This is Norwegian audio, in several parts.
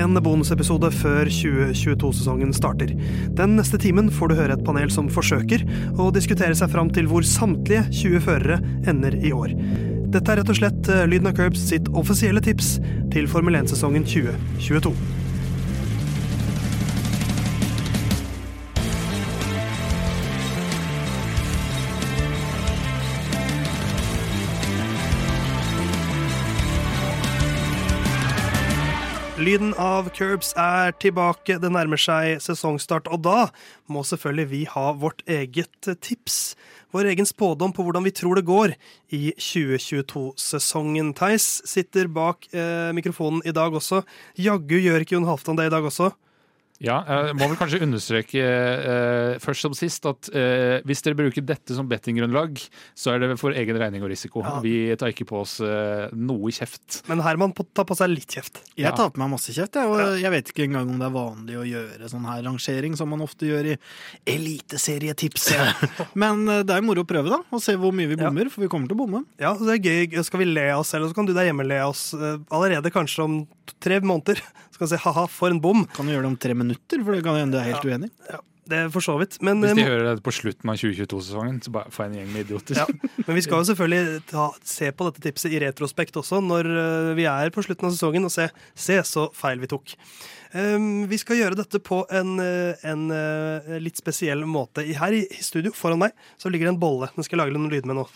En bonusepisode før 2022-sesongen starter. Den neste timen får du høre et panel som forsøker å diskutere seg fram til hvor samtlige 20 førere ender i år. Dette er rett og slett eh, Lyden av Curbs sitt offisielle tips til Formel 1-sesongen 2022. Lyden av Curbs er tilbake. Det nærmer seg sesongstart, og da må selvfølgelig vi ha vårt eget tips. Vår egen spådom på hvordan vi tror det går i 2022-sesongen. Theis sitter bak eh, mikrofonen i dag også. Jaggu gjør ikke Jon Halvdan det i dag også? Ja, jeg må vel kanskje understreke eh, først som sist at eh, hvis dere bruker dette som bettinggrunnlag, så er det for egen regning og risiko. Ja. Vi tar ikke på oss eh, noe kjeft. Men Herman på- tar på seg litt kjeft. Jeg Ja. tar på meg masse kjeft, jeg, og jeg vet ikke engang om det er vanlig å gjøre sånn her rangering som man ofte gjør i Eliteserietips. Men eh, det er moro å prøve, da, og se hvor mye vi Ja. bommer, for vi kommer til å bomme. Ja, det er gøy. Skal vi le av oss selv, så kan du der hjemme le av oss eh, allerede kanskje om tre måneder. Så kan si ha-ha, for en bom. Kan du gjøre det om tre minutter, for det kan hende du er helt uenig. Ja, Det er for så vidt. Men, Hvis eh, de hører det på slutten av 2022-sesongen, så bare får jeg en gjeng med idioter. Ja, men vi skal jo selvfølgelig ta, se på dette tipset i retrospekt også, når øh, vi er på slutten av sesongen, og se, se så feil vi tok. Um, vi skal gjøre dette på en, øh, en uh, litt spesiell måte. Her i studio foran meg så ligger det en bolle. Den skal jeg lage noen lyd med nå.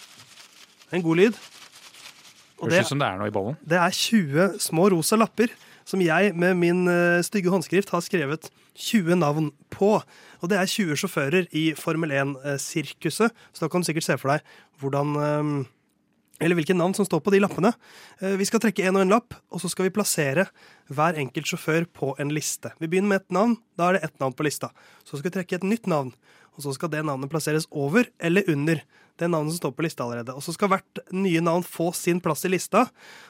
En god lyd. Og Høres det, ut som det er noe i bollen. det er 20 små rosa lapper som jeg med min øh, stygge håndskrift har skrevet 20 navn på. Og det er 20 sjåfører i Formel 1-sirkuset, så da kan du sikkert se for deg hvordan øhm, eller hvilke navn som står på de lappene. Eh, Vi skal trekke en og en lapp, og så skal vi plassere hver enkelt sjåfør på en liste. Vi begynner med ett navn, da er det ett navn på lista. Så skal vi trekke et nytt navn, og så skal det navnet plasseres over eller under det navnet som står på lista allerede. Og så skal hvert nye navn få sin plass i lista,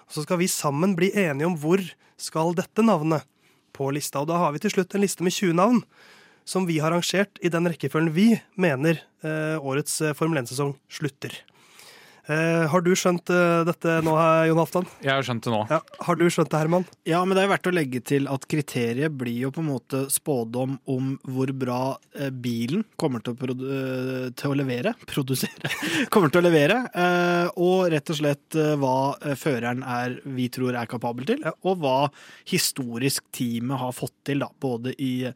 og så skal vi sammen bli enige om hvor skal dette navnet på lista. Og da har vi til slutt en liste med 20 navn som vi har rangert i den rekkefølgen vi mener eh, årets eh, Formel 1-sesong slutter. Eh, har du skjønt uh, dette nå, eh, Jon Halvdan? Jeg har skjønt det nå. Ja. Har du skjønt det, Herman? Ja, men det er verdt å legge til at kriteriet blir jo på en måte spådom om hvor bra eh, bilen kommer til å, til å levere. Produsere. kommer til å levere. Eh, og rett og slett eh, hva føreren er vi tror er kapabel til, og hva historisk teamet har fått til, da. Både i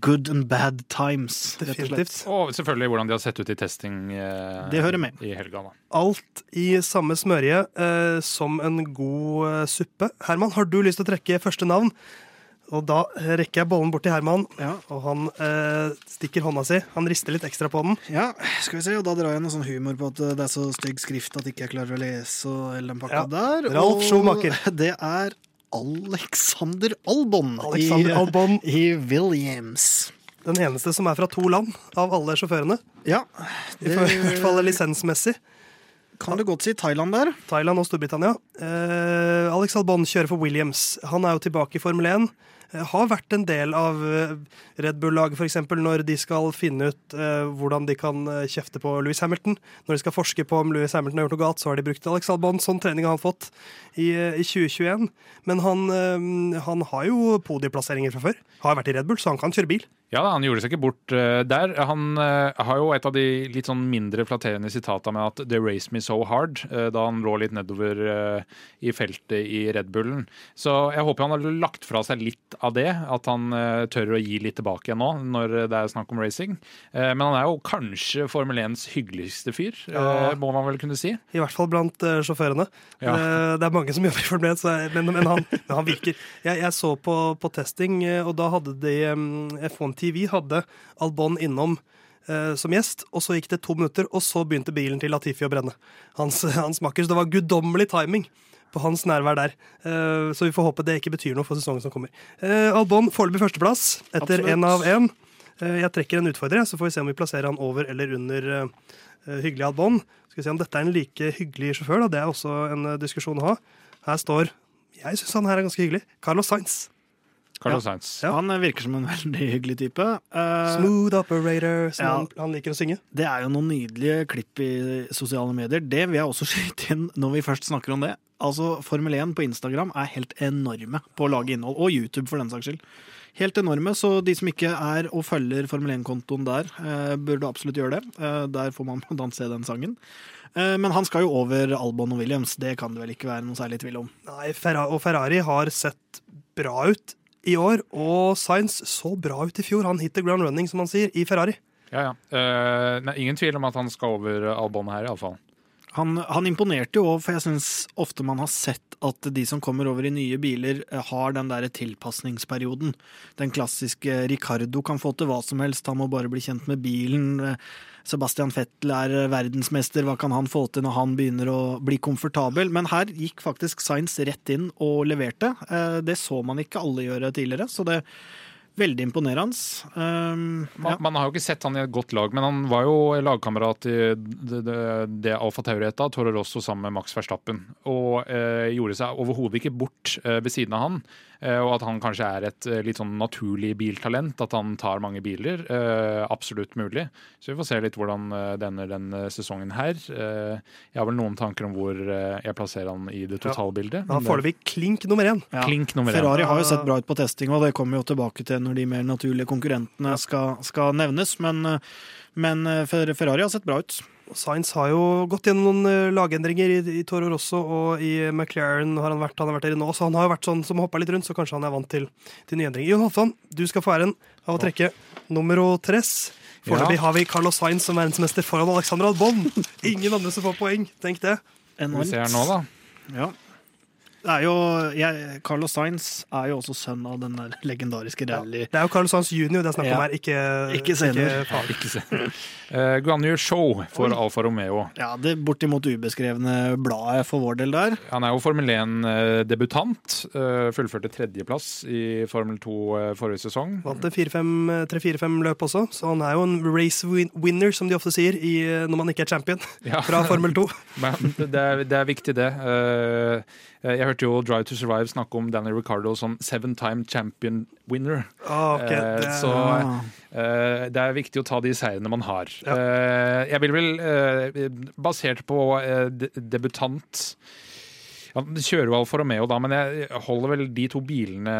good and bad times, rett og. Og selvfølgelig hvordan de har sett ut i testing eh, Det hører med. i helga. da. Alt i samme smørje eh, som en god eh, suppe. Herman, har du lyst til å trekke første navn? Og da rekker jeg bollen bort til Herman, Ja. og han eh, stikker hånda si. Han rister litt ekstra på den. Ja, skal vi se, og da drar jeg noe sånn humor på at det er så stygg skrift at ikke jeg klarer å lese og hele den pakka Ja, der. Ralf Og Schumacher. Det er Alexander Albon Alexander i, Albon. i Williams. Den eneste som er fra to land av alle sjåførene. Ja, I hvert fall lisensmessig. Kan du godt si Thailand der. Thailand og Storbritannia. Eh, Alex Albon kjører for Williams. Han er jo tilbake i Formel 1. Eh, har vært en del av eh, Red Bull-laget f.eks. når de skal finne ut eh, hvordan de kan eh, kjefte på Louis Hamilton. Når de skal forske på om Louis Hamilton har gjort noe galt, så har de brukt Alex Albon. Sånn trening har han fått i, eh, i 2021. Men han, han har jo podieplasseringer fra før. Har vært i Red Bull, så han kan kjøre bil. Ja han gjorde seg ikke bort eh, der. Han eh, har jo et av de litt sånn mindre flatterende sitata med at 'they raised me so hard', eh, da han lå litt nedover i feltet i Red Bullen. Så jeg håper han har lagt fra seg litt av det, at han tør å gi litt tilbake igjen nå, når det er snakk om racing. Men han er jo kanskje Formel 1s hyggeligste fyr, Ja. må man vel kunne si. I hvert fall blant sjåførene. Ja. Det er mange som jobber i Formel 1, men, men, han, men han virker. Jeg, jeg så på, på testing, og da hadde de um, F1 TV hadde Albon innom eh, som gjest, og så gikk det to minutter, og så begynte bilen til Latifi å brenne. Hans, hans makker, så det var guddommelig timing på hans nærvær der. Eh, så vi får håpe det ikke betyr noe for sesongen som kommer. Eh, Albon foreløpig førsteplass etter én av én. Eh, jeg trekker en utfordrer, så får vi se om vi plasserer han over eller under eh, eh, hyggelig Albon. Skal vi se om dette er en like hyggelig sjåfør. Da. Det er også en diskusjon å ha. Her står Jeg syns han her er ganske hyggelig. Carlos Sainz. Carlos Ja. Sainz. Ja. Han virker som en veldig hyggelig type. Uh, Smooth operator, som ja. han, han liker å synge. Det er jo noen nydelige klipp i sosiale medier. Det vil jeg også skyte inn når vi først snakker om det. Altså, Formel 1 på Instagram er helt enorme på å lage innhold, og YouTube for den saks skyld. Helt enorme, så de som ikke er og følger Formel 1-kontoen der, uh, burde absolutt gjøre det. Uh, der får man blant annet se den sangen. Eh, men han skal jo over Albon og Williams, det kan det vel ikke være noe særlig tvil om. Nei, Ferra og Ferrari har sett bra ut i år, og Sainz så bra ut i fjor. Han hit the ground running, som han sier, i Ferrari. Ja, ja. Uh, nei, ingen tvil om at han skal over Albon her, iallfall. Han, han imponerte jo òg, for jeg syns ofte man har sett at de som kommer over i nye biler, eh, har den der tilpasningsperioden. Den klassiske Ricardo kan få til hva som helst, han må bare bli kjent med bilen. Eh, Sebastian Vettel er eh, verdensmester, hva kan han få til når han begynner å bli komfortabel? Men her gikk faktisk Sainz rett inn og leverte. Eh, Det så man ikke alle gjøre tidligere, så det veldig imponerende. Um, Man, ja. man har jo ikke sett han i et godt lag, men han var jo lagkamerat i det, det, det Alfa Tauri-eta, Toro Rosso sammen med Max Verstappen. Og eh, gjorde seg overhodet ikke bort eh, ved siden av han. Eh, og at han kanskje er et eh, litt sånn naturlig biltalent, at han tar mange biler. Eh, absolutt mulig. Så vi får se litt hvordan eh, det ender denne sesongen her. Eh, jeg har vel noen tanker om hvor eh, jeg plasserer han i det totalbildet. Ja. Da får det- foreløpig klink nummer én. Ja. Klink nummer én. Ferrari har jo sett bra ut på testing, og det kommer jo tilbake til når de mer naturlige konkurrentene skal, skal nevnes. Men, men eh, Ferrari har sett bra ut. Sainz har jo gått gjennom noen eh, lagendringer i, i Toro Rosso, og i McLaren har han vært, han har vært der nå, så han har jo vært sånn som hoppa litt rundt, så kanskje han er vant til, til nye endringer. Jon Halvdan, du skal få æren av å trekke nummer tres. Foreløpig Ja. har vi Carlos Sainz som verdensmester foran Alexander Albon. Ingen andre som får poeng, tenk det. Skal vi se her nå, da. Ja. Det er jo, jeg, Carlos Sainz er jo også sønn av den legendariske rally... Det er jo Carlos Sainz jr. det er snakk om Ja. her, ikke, Ikke senior. far. Ikke senere. Uh, Guanyu Show for Alfa Romeo. Ja, det bortimot ubeskrevne bladet for vår del der. Han er jo Formel 1-debutant. fullførte tredjeplass i Formel 2 eh, forrige sesong. Vant det 3-4-5 løp også, så han er jo en race win winner, som de ofte sier i, eh, når man ikke er champion Ja, fra Formel 2. men det er, det er viktig, det. Eh, jeg hørte jo Drive to Survive snakke om Danny Ricardo som seven time champion winner. Oh, ok, Eh, det, så-. Eh, det er viktig å ta de seirene man har. Ja. Eh, jeg vil vel, eh, basert på eh, de debutant ja, kjører jo Alfa Romeo, da, men jeg holder vel de to bilene,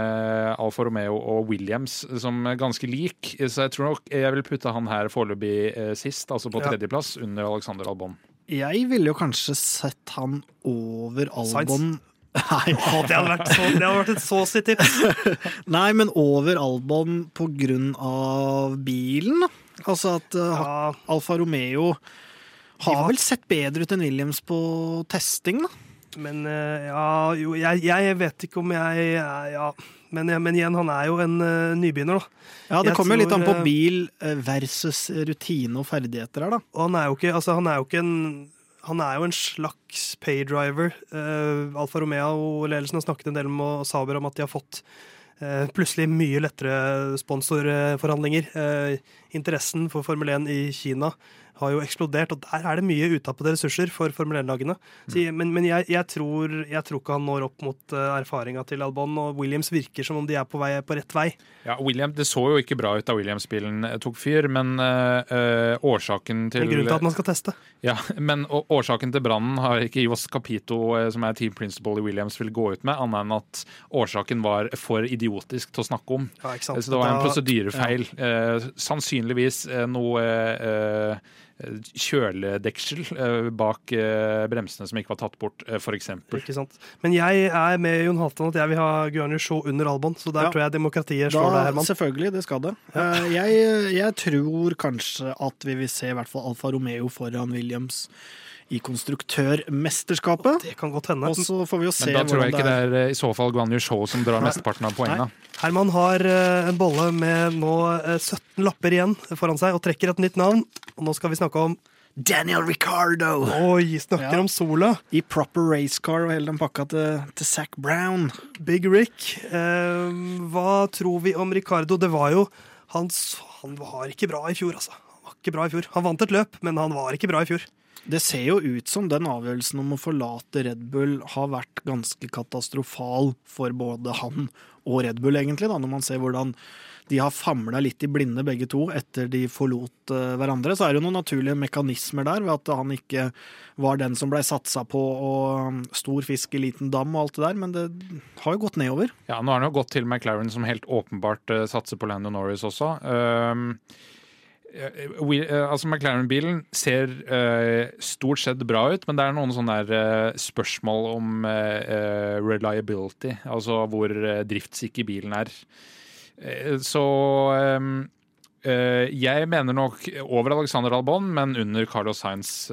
Alfa Romeo og Williams, som er ganske lik. Så jeg tror nok jeg vil putte han her foreløpig eh, sist, altså på Ja. tredjeplass, under Alexander Albon. Jeg ville jo kanskje sett han over Albon Albon Nei, Å, det, hadde vært så, det hadde vært et såsig tips. Nei, men over Albon på grunn av bilen. Altså at uh, Ja, Alfa Romeo har var- vel sett bedre ut enn Williams på testing, da. men uh, ja, jo, jeg, jeg vet ikke om jeg Ja, men, men igjen, han er jo en uh, nybegynner, da. Ja, Det Jeg kommer jo litt an på eh, bil eh, versus rutine og ferdigheter her, da. Og han er jo ikke, altså, han er jo ikke en han er jo en slags paydriver. Uh, Alfa Romeo-ledelsen har snakket en del med Saber om at de har fått uh, plutselig mye lettere sponsorforhandlinger. Uh, interessen for Formel 1 i Kina har jo eksplodert, og der er det mye utappede ressurser for Formel 1-lagene. Så Men, men jeg, jeg, tror, jeg tror ikke han når opp mot uh, erfaringa til Albon, og Williams virker som om de er på, vei, på rett vei. Ja, William, Det så jo ikke bra ut da Williams-bilen eh, tok fyr, men eh, eh, årsaken til En grunnen til at man skal teste. Ja, men å- årsaken til brannen har ikke Ivos Capito, eh, som er team principal i Williams, vil gå ut med, annet enn at årsaken var for idiotisk til å snakke om. Ja? Så det var en Da- prosedyrefeil. Eh, sannsynligvis eh, noe eh, kjøledeksel eh, bak eh, bremsene som ikke var tatt bort, for f.eks. Ikke sant? Men jeg er med Jon Halvdan at jeg vil ha Guarni Show under Albon, så der Ja. tror jeg demokratiet slår deg, Da, Herman. selvfølgelig, det skal det. Ja. Jeg, jeg tror kanskje at vi vil se i hvert fall Alfa Romeo foran Williams i konstruktørmesterskapet. Det kan godt hende. Og så får vi jo se Men da tror jeg ikke det er eh, i så fall Guanyu Show som drar mesteparten av poengene. Herman har eh, en bolle med nå eh, 17 lapper igjen foran seg og trekker et nytt navn. Og nå skal vi snakke om Daniel Ricardo! Oi, snakker Ja. om sola. I proper racecar og hele den pakka til, til Zac Brown. Big Rick. Eh, hva tror vi om Ricardo? Det var jo han, han var ikke bra i fjor, altså. Han var ikke bra i fjor. Han vant et løp, men han var ikke bra i fjor. Det ser jo ut som den avgjørelsen om å forlate Red Bull har vært ganske katastrofal for både han og Red Bull, egentlig, da, når man ser hvordan de har famla litt i blinde begge to etter de forlot eh, hverandre. Så er det jo noen naturlige mekanismer der, ved at han ikke var den som blei satsa på, og um, stor fisk i liten dam og alt det der, men det har jo gått nedover. Ja, nå har han jo gått til McLaren, som helt åpenbart uh, satser på Lando Norris også. Um, eh, we, uh, altså McLaren-bilen ser uh, stort sett bra ut, men det er noen sånne der, spørsmål om reliability, altså hvor driftssikker bilen er. Så um, jeg mener nok over Alexander Albon, men under Carlos Sainz,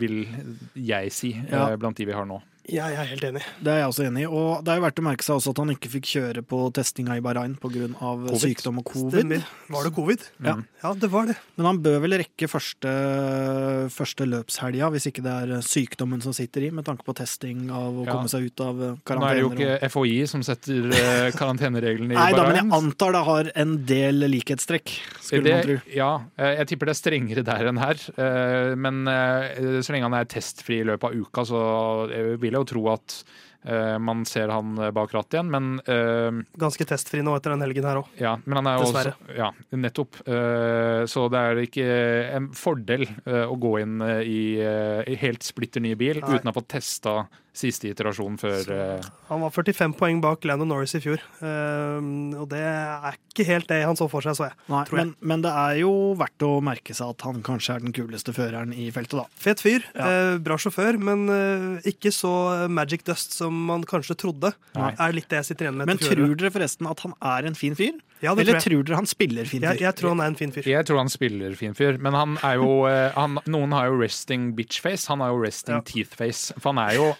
vil jeg si, Ja. blant de vi har nå. Ja, jeg er helt enig. Det er jeg også enig i. Og det er jo verdt å merke seg også at han ikke fikk kjøre på testinga i Bahrain pga. Sykdom og covid. Stemmer. Var det covid? Ja. Ja, det var det. Men han bør vel rekke første, første løpshelga, hvis ikke det er sykdommen som sitter i, med tanke på testing av å Ja. komme seg ut av karantene. Nå er det jo ikke FHI som setter uh, karantenereglene i Nei da, men jeg antar det har en del likhetstrekk, skulle man tro. Ja, eh, jeg tipper det er strengere der enn her. eh, Men eh, så lenge han er testfri i løpet av uka, så jeg vil jeg jo tro at uh, man ser han bak rattet igjen. Men, uh, Ganske testfri nå etter den helgen her òg. ja, men han er jo også Ja, nettopp. Uh, Så det er ikke en fordel eh, å gå inn eh, i eh, i helt splitter ny bil Nei. uten å fått testa siste iterasjon før så, Han var 45 poeng bak Landon Norris i fjor. Ehm, og det er ikke helt det han så for seg, så jeg. Nei, tror jeg. men, men det er jo verdt å merke seg at han kanskje er den kuleste føreren i feltet, da. Fet fyr, Ja. eh, bra sjåfør, men eh, ikke så magic dust som man kanskje trodde. Nei. Er litt det jeg sitter igjen med. Men tror dere forresten at han er en fin fyr? Ja, det Eller tror jeg. tror dere han spiller fin fyr? Jeg, jeg tror han er en fin fyr. Jeg tror han spiller fin fyr, men han er jo eh, han, Noen har jo resting bitch-face, han har jo resting Ja. teeth-face. For han er jo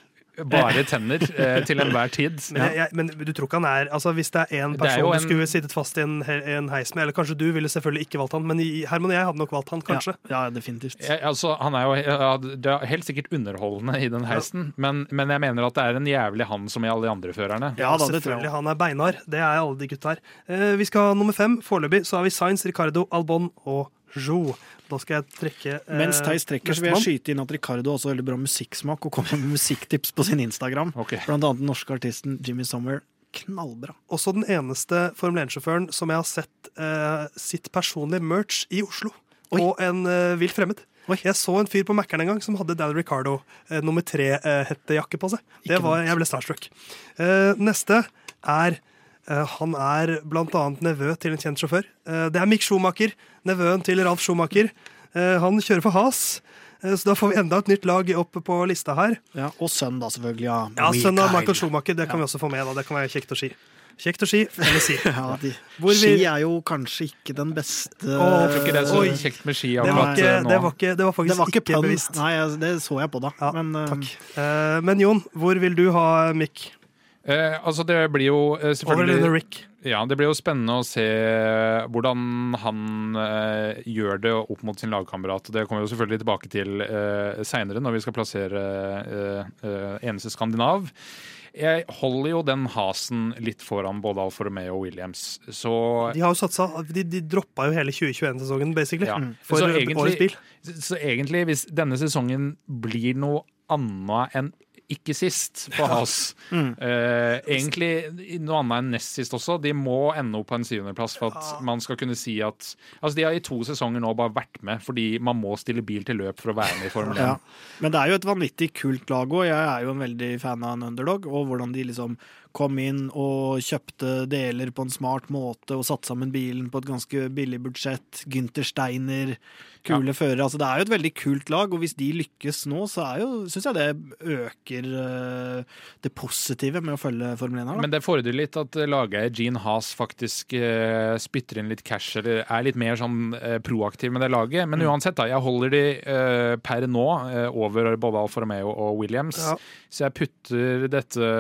bare tenner eh, til enhver tid. Men, jeg, jeg, men du tror ikke han er altså Hvis det er én person er person du skulle sittet fast i en, en heis med, eller kanskje du ville selvfølgelig ikke valgt han, men Herman og jeg hadde nok valgt han, kanskje. Ja, ja definitivt. Jeg, altså, han er jo ja, Det er helt sikkert underholdende i den heisen, men, men jeg mener at det er en jævlig han som i alle de andre førerne. Ja, da, Selvfølgelig, han er beinhard. Det er alle de gutta her. Eh, vi skal ha nummer fem. Foreløpig så har vi Sainz, Ricardo, Albon og Jo. Da skal jeg trekke eh, Mens Theis trekker, så vil jeg skyte inn at Ricardo har også veldig bra musikksmak og kommer med musikktips på sin Instagram. Okay. Blant annet den norske artisten Jimmy Sommer. Knallbra. Også den eneste Formel 1-sjåføren som jeg har sett eh, sitt personlige merch i Oslo. Oi. Og en eh, vilt fremmed. Oi. Jeg så en fyr på Mækkern en gang som hadde Dan Ricardo eh, nummer tre-hettejakke på seg. Det var, jeg ble starstruck. Eh, neste er eh, Han er annet nevø til en kjent sjåfør. Eh, det er Mick Schumacher, nevøen til Ralf Schumacher. Eh, han kjører for Has, eh, så da får vi enda et nytt lag opp på lista her. Ja, og sønn, da, selvfølgelig. Ja, Ja, sønn av Michael Schumacher, det kan vi også få med. da, Det kan være kjekt å si. Kjekt å si, eller si. Ja, de, Hvor vi- Ski er jo kanskje ikke den beste Åh, Jeg tror ikke det er så Oi. kjekt med ski Det var, akkurat eh, det, var ikke, det var faktisk Det var ikke ikke, bevisst. Nei, det så jeg på da. Ja, Men eh, Takk. Uh, men Jon, hvor vil du ha Mick? Eh, altså, det blir jo eh, Over selvfølgelig eller Rick? Ja, Det blir jo spennende å se hvordan han eh, gjør det opp mot sin lagkamerat. Det kommer vi jo selvfølgelig tilbake til eh, seinere, når vi skal plassere eh, eh, eneste skandinav. Jeg holder jo den hasen litt foran både Alfa Romeo og Williams, så De har jo satsa, de, de droppa jo hele 2021-sesongen, basically. Ja. For Så årets bil. Så egentlig, hvis denne sesongen blir noe annet enn ikke sist på Has eh, Egentlig noe annet enn nest sist også. De må ende opp på en syvendeplass for at man skal kunne si at Altså, de har i to sesonger nå bare vært med fordi man må stille bil til løp for å være med i Formel 1. Ja. Men det er jo et vanvittig kult lag òg. Jeg er jo en veldig fan av en underdog, og hvordan de liksom kom inn og kjøpte deler på en smart måte og satte sammen bilen på et ganske billig budsjett. Gynter Steiner, kule førere. Altså, det er jo et veldig kult lag, og hvis de lykkes nå, så er jo, syns jeg det øker eh, det positive med å følge Formel 1 her. Da. Men det fordrer litt at lageier Gene Haas faktisk eh, spytter inn litt cash, eller er litt mer sånn eh, proaktiv med det laget. Men uansett, da, jeg holder de per nå over både Alfa Romeo og Williams. Ja. Så jeg putter dette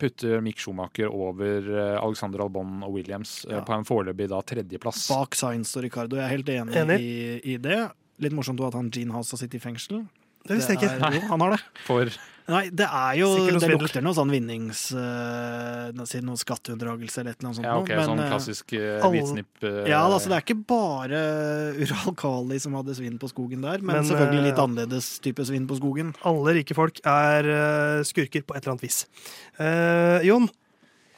putter Mick Schumacher over Alexander Albon og Williams Ja. på en foreløpig da tredjeplass. Bak Sainz og Ricardo. Jeg er helt enig, Enig. I, i det. Litt morsomt at han Gene Haas har sittet i fengsel. Det visste jeg ikke. Jo, han har det. For Nei, det er jo Det lukter noe sånn vinnings... Uh, noe skatteunndragelse eller et eller annet sånt. ja, ok, men, sånn klassisk uh, hvitsnipp Uh, Ja, altså Det er ikke bare Ural Kali som hadde svinn på skogen der, men, Men, selvfølgelig litt annerledes type svinn på skogen. Alle rike folk er skurker på et eller annet vis. Eh, Jon,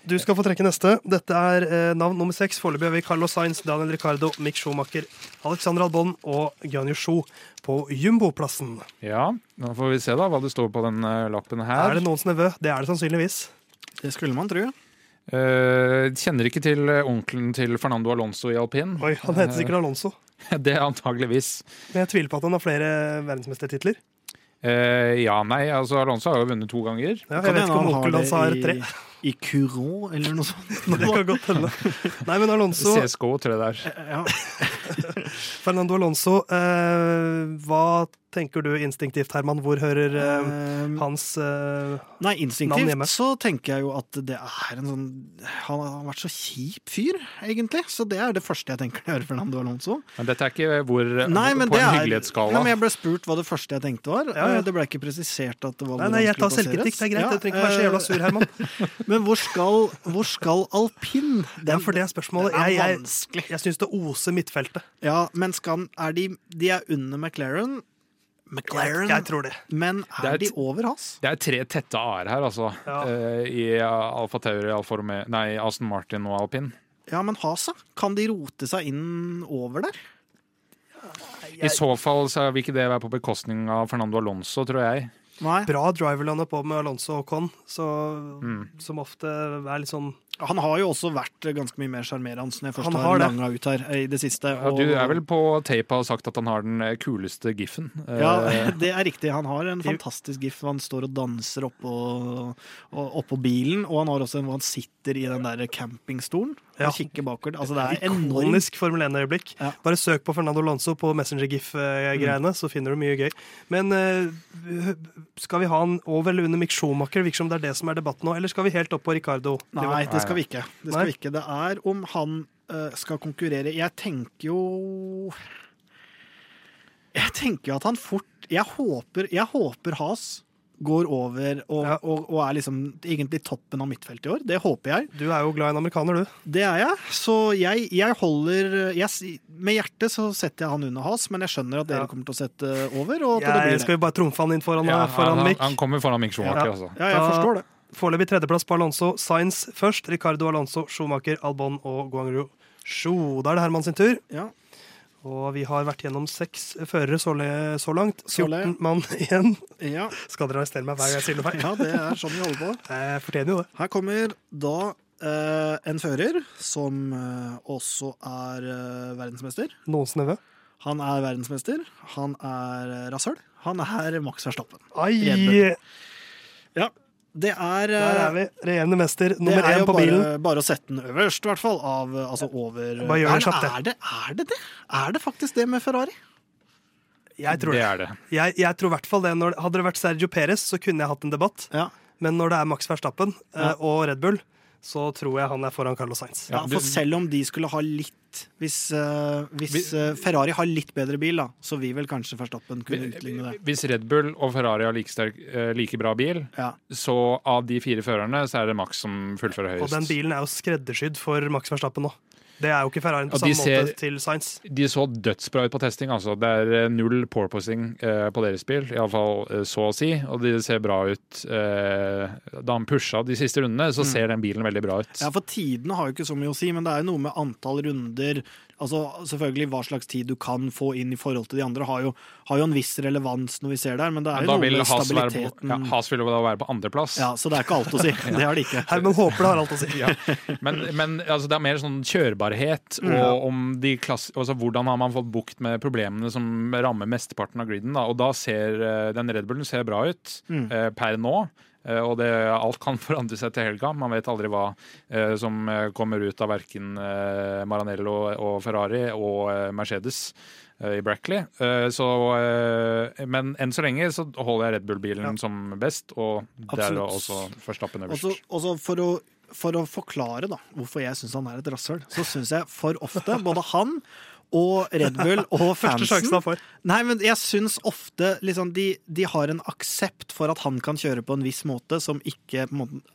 du skal få trekke neste. Dette er eh, navn nummer seks. Foreløpig har vi Carlos Sainz, Daniel Ricardo, Mick Schumacher, Alexander Albon og Gianni Yushu på jumboplassen. Ja, nå får vi se da hva det står på den eh, lappen her. Er det noens nevø? Det er det sannsynligvis. Det skulle man tro. Eh, kjenner ikke til eh, onkelen til Fernando Alonso i alpin. Oi, Han heter sikkert Alonso. Det er antageligvis. Men jeg tviler på at han har flere verdensmestertitler. Eh, ja, nei, altså Alonso har jo vunnet to ganger. Ja, Kan jeg vet ikke om onkelen hans har tre. I, Curon eller noe sånt. Det kan godt hende. Nei, men Alonso, CSGO, tror jeg det er. Ja. Fernando Alonso, eh, hva tenker du instinktivt, Herman? Hvor hører eh, Um, hans eh, Nei, Navn instinktivt hjemme. så tenker jeg jo at det er en sånn Han har vært så kjip fyr, egentlig. Så det er det første jeg tenker når jeg hører Fernando Alonso. Men dette er ikke hvor Nei, men på det en er, hyggelighetsskala. Nei, men jeg ble spurt hva det første jeg tenkte var. Ja, ja. Eh, Det ble ikke presisert at det var Nei, hvor nei, han jeg tar selvkritikk. Det er greit. Ja, Jeg trenger ikke være så jævla sur, Herman. Men hvor skal, hvor skal alpin? Ja, for det er spørsmålet. Det er Jeg, jeg, jeg syns det oser midtfeltet. Ja, men skal, er de, de er under McLaren. McLaren, Jeg, jeg tror det. men Det er er de over Hass? Det er tre tette a-er her, altså. Ja. Uh, I Alfa Tauri, Alfa Romeo Nei, Aston Martin og alpin. Ja, men Hasa, kan de rote seg inn over der? I så fall så vil ikke det være på bekostning av Fernando Alonso, tror jeg. Nei. Bra driverland på med Alonso og Con, så, Mm. som ofte er litt sånn Han har jo også vært ganske mye mer sjarmerende når jeg først Han har, langa ut her i det siste. Ja, du er vel på tape og har sagt at han har den eh, kuleste giffen. Eh, Ja, det er riktig. Han har en fantastisk gif hvor han står og danser oppå, og- oppå bilen. Og han har også en hvor han sitter i den der campingstolen Ja. og kikker bakover. Altså, det er enormt. Ikonisk Formel 1-øyeblikk. Ja. Bare søk på Fernando Lanzo på Messenger-GIF-greiene, så finner du mye gøy. Men eh, skal vi ha han over eller under Mick Schumacher? Virker som det er det som er debatten nå. Eller skal vi helt opp på Ricardo? Nei, det skal vi ikke. Det skal Nei. vi ikke. Det er om han uh, skal konkurrere. Jeg tenker jo Jeg tenker jo at han fort Jeg håper, jeg håper Has går over og, Ja. og, og er liksom egentlig toppen av midtfeltet i år. Det håper jeg. Du er jo glad i en amerikaner, du. Det er jeg. Så jeg, jeg holder jeg, Med hjertet så setter jeg han under Has, men jeg skjønner at dere Ja. kommer til å sette over. Og at det Jeg, blir skal det. vi bare trumfe han inn foran, Ja, foran han, Mick? han kommer foran Mick Schumacher, Ja. altså. Ja, jeg Da- forstår det. Foreløpig tredjeplass på Alonso. Sainz først. Ricardo Alonso, Schumacher, Albon og Guangru Shu. Da er det Herman sin tur. Ja. Og vi har vært gjennom seks førere så, så langt. 14 mann igjen. Ja. Skal dere arrestere meg hver gang jeg sier noe feil? ja, det er sånn vi holder på. Jeg fortjener jo det. Her kommer da eh, en fører som eh, også er eh, verdensmester. Noens nevø. Han er verdensmester. Han er eh, rasshøl. Han er Max Verstappen. Ai! Ja, det er, eh, Der er vi. Regjerende mester nummer er én på bare, bilen. bare å sette den øverst, i hvert fall. Av, eh, altså over Bare gjør det er, kjapt, det. er, det, er det det? Er det faktisk det med Ferrari? Jeg tror Det det. er det. Jeg, jeg tror i hvert fall det. Når, hadde det vært Sergio Perez, så kunne jeg hatt en debatt. Ja. Men når det er Max Verstappen eh, Ja. og Red Bull, så tror jeg han er foran Carlos Sainz. Ja, for selv om de skulle ha litt Hvis, uh, hvis uh, Ferrari har litt bedre bil, da, så vil vel kanskje Verstappen kunne utligne det. Hvis Red Bull og Ferrari har like, sterk, eh, like bra bil, Ja. så av de fire førerne så er det Max som fullfører høyest. Og den bilen er jo skreddersydd for Max Verstappen nå. Det er jo ikke Ferrarien på samme ser- måte til Sainz. De så dødsbra ut på testing. altså. Det er eh, null porpoising eh, på deres bil, iallfall eh, så å si. Og de ser bra ut. Eh, da han pusha de siste rundene, så ser den bilen veldig bra ut. Ja, for tidene har jo ikke så mye å si, men det er jo noe med antall runder. Altså selvfølgelig Hva slags tid du kan få inn i forhold til de andre, har jo, har jo en viss relevans når vi ser der, men det er Men jo noe med Haas, være på, stabiliteten. ja, Has vil jo da være på andreplass. Ja, så det er ikke alt å si. Det har de ikke. Herman håper det har alt å si. Ja. Men, men altså, det er mer sånn kjørbarhet Mm. og om de klass, altså, hvordan har man fått bukt med problemene som rammer mesteparten av griden. Da. Og da ser eh, den Red Bullen ser bra ut Mm. eh, per nå. Eh, og det, alt kan forandre seg til helga. Man vet aldri hva eh, som eh, kommer ut av verken Maranello og Ferrari og Mercedes i Brackley. Så, men enn så lenge så holder jeg Red Bull-bilen Ja. som best, og det er også Verstappen øverst. Også, også for, å, for å forklare da, hvorfor jeg syns han er et rasshøl, så syns jeg for ofte både han og Red Bull og fansen. Nei, men jeg syns ofte liksom, de, de har en aksept for at han kan kjøre på en viss måte som ikke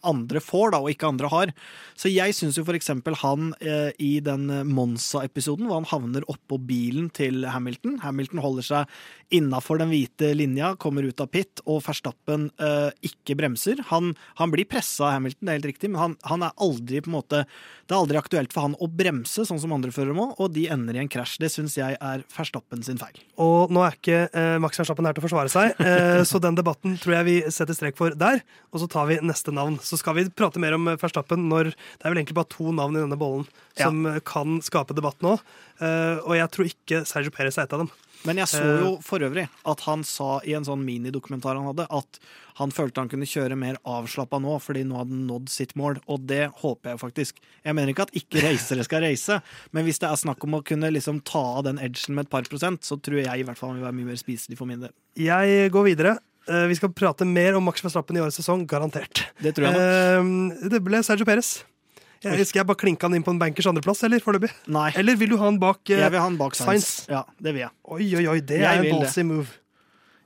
andre får, da, og ikke andre har. Så jeg syns jo for eksempel han eh, i den Monza-episoden, hvor han havner oppå bilen til Hamilton Hamilton holder seg innafor den hvite linja, kommer ut av pit, og Verstappen eh, ikke bremser. Han, han blir pressa av Hamilton, det er helt riktig, men han, han er aldri på en måte Det er aldri aktuelt for han å bremse, sånn som andre førere må, og de ender i en krasj. Det syns jeg er Verstappen sin feil. Og nå er ikke eh, Max Verstappen her til å forsvare seg, eh, så den debatten tror jeg vi setter strek for der. Og så tar vi neste navn. Så skal vi prate mer om eh, Verstappen når Det er vel egentlig bare to navn i denne bollen som ja. kan skape debatt nå. Eh, og jeg tror ikke Sergio Perez er et av dem. Men jeg så Eh. jo for øvrig at han sa i en sånn minidokumentar han hadde, at han følte han kunne kjøre mer avslappa nå, fordi nå hadde han nådd sitt mål. Og det håper jeg faktisk. Jeg mener ikke at ikke reisere skal reise, men hvis det er snakk om å kunne liksom ta av den edgen med et par prosent, så tror jeg i hvert fall han vil være mye mer spiselig for min del. Jeg går videre. Eh, vi skal prate mer om Max Verstappen i årets sesong, garantert. Det tror jeg nok. Eh, det ble Sergio Perez. Jeg, skal jeg bare klinke han inn på en bankers andreplass, eller foreløpig? Eller vil du ha han bak uh, Jeg vil ha han bak. Sainz. Ja, det vil jeg. Oi, oi, oi, det Jeg er en ballsy move.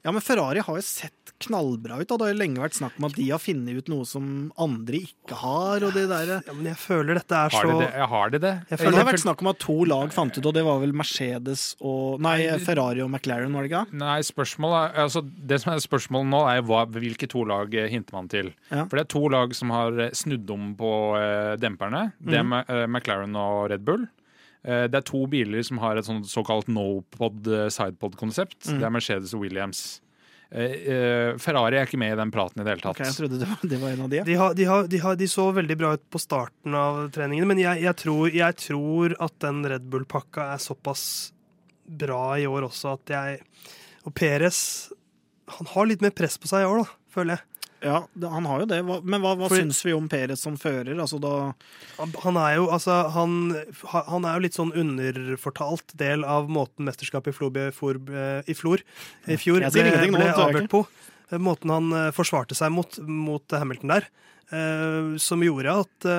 Ja, men Ferrari har jo sett knallbra ut. Da. Det har jo lenge vært snakk om at de har funnet ut noe som andre ikke har, og det der. Ja, men jeg føler dette er så Har de det? Har de det? Jeg føler... Det har vært snakk om at to lag fant ut, og det var vel Mercedes og Nei, Ferrari og McLaren, var det ikke? Nei, spørsmålet er, altså, Det som er spørsmålet nå, er hva, hvilke to lag eh, hinter man til. Ja. For det er to lag som har eh, snudd om på uh, demperne. Det er eh, McLaren og Red Bull. Eh, det er to biler som har et såkalt no-pod, sidepod-konsept. Det er Mercedes og Williams. Eh, eh, Ferrari er ikke med i den praten i det hele tatt. Ok, jeg trodde det var, det var en av de. de, har, de, har, de, har, de så veldig bra ut på starten av treningene, men jeg, jeg, tror, jeg tror at den Red Bull-pakka er såpass bra i år også at jeg Og Perez Han har litt mer press på seg i år, da, føler jeg. Ja, han har jo det. Men hva, hva syns vi om Perez som fører? Altså da Han- er jo altså han, han er jo litt sånn underfortalt del av måten mesterskapet i Flor, ble- for, i, Flor, i fjor ble, ble avgjort på. Måten han eh, forsvarte seg mot, mot Hamilton der, eh, som gjorde at uh,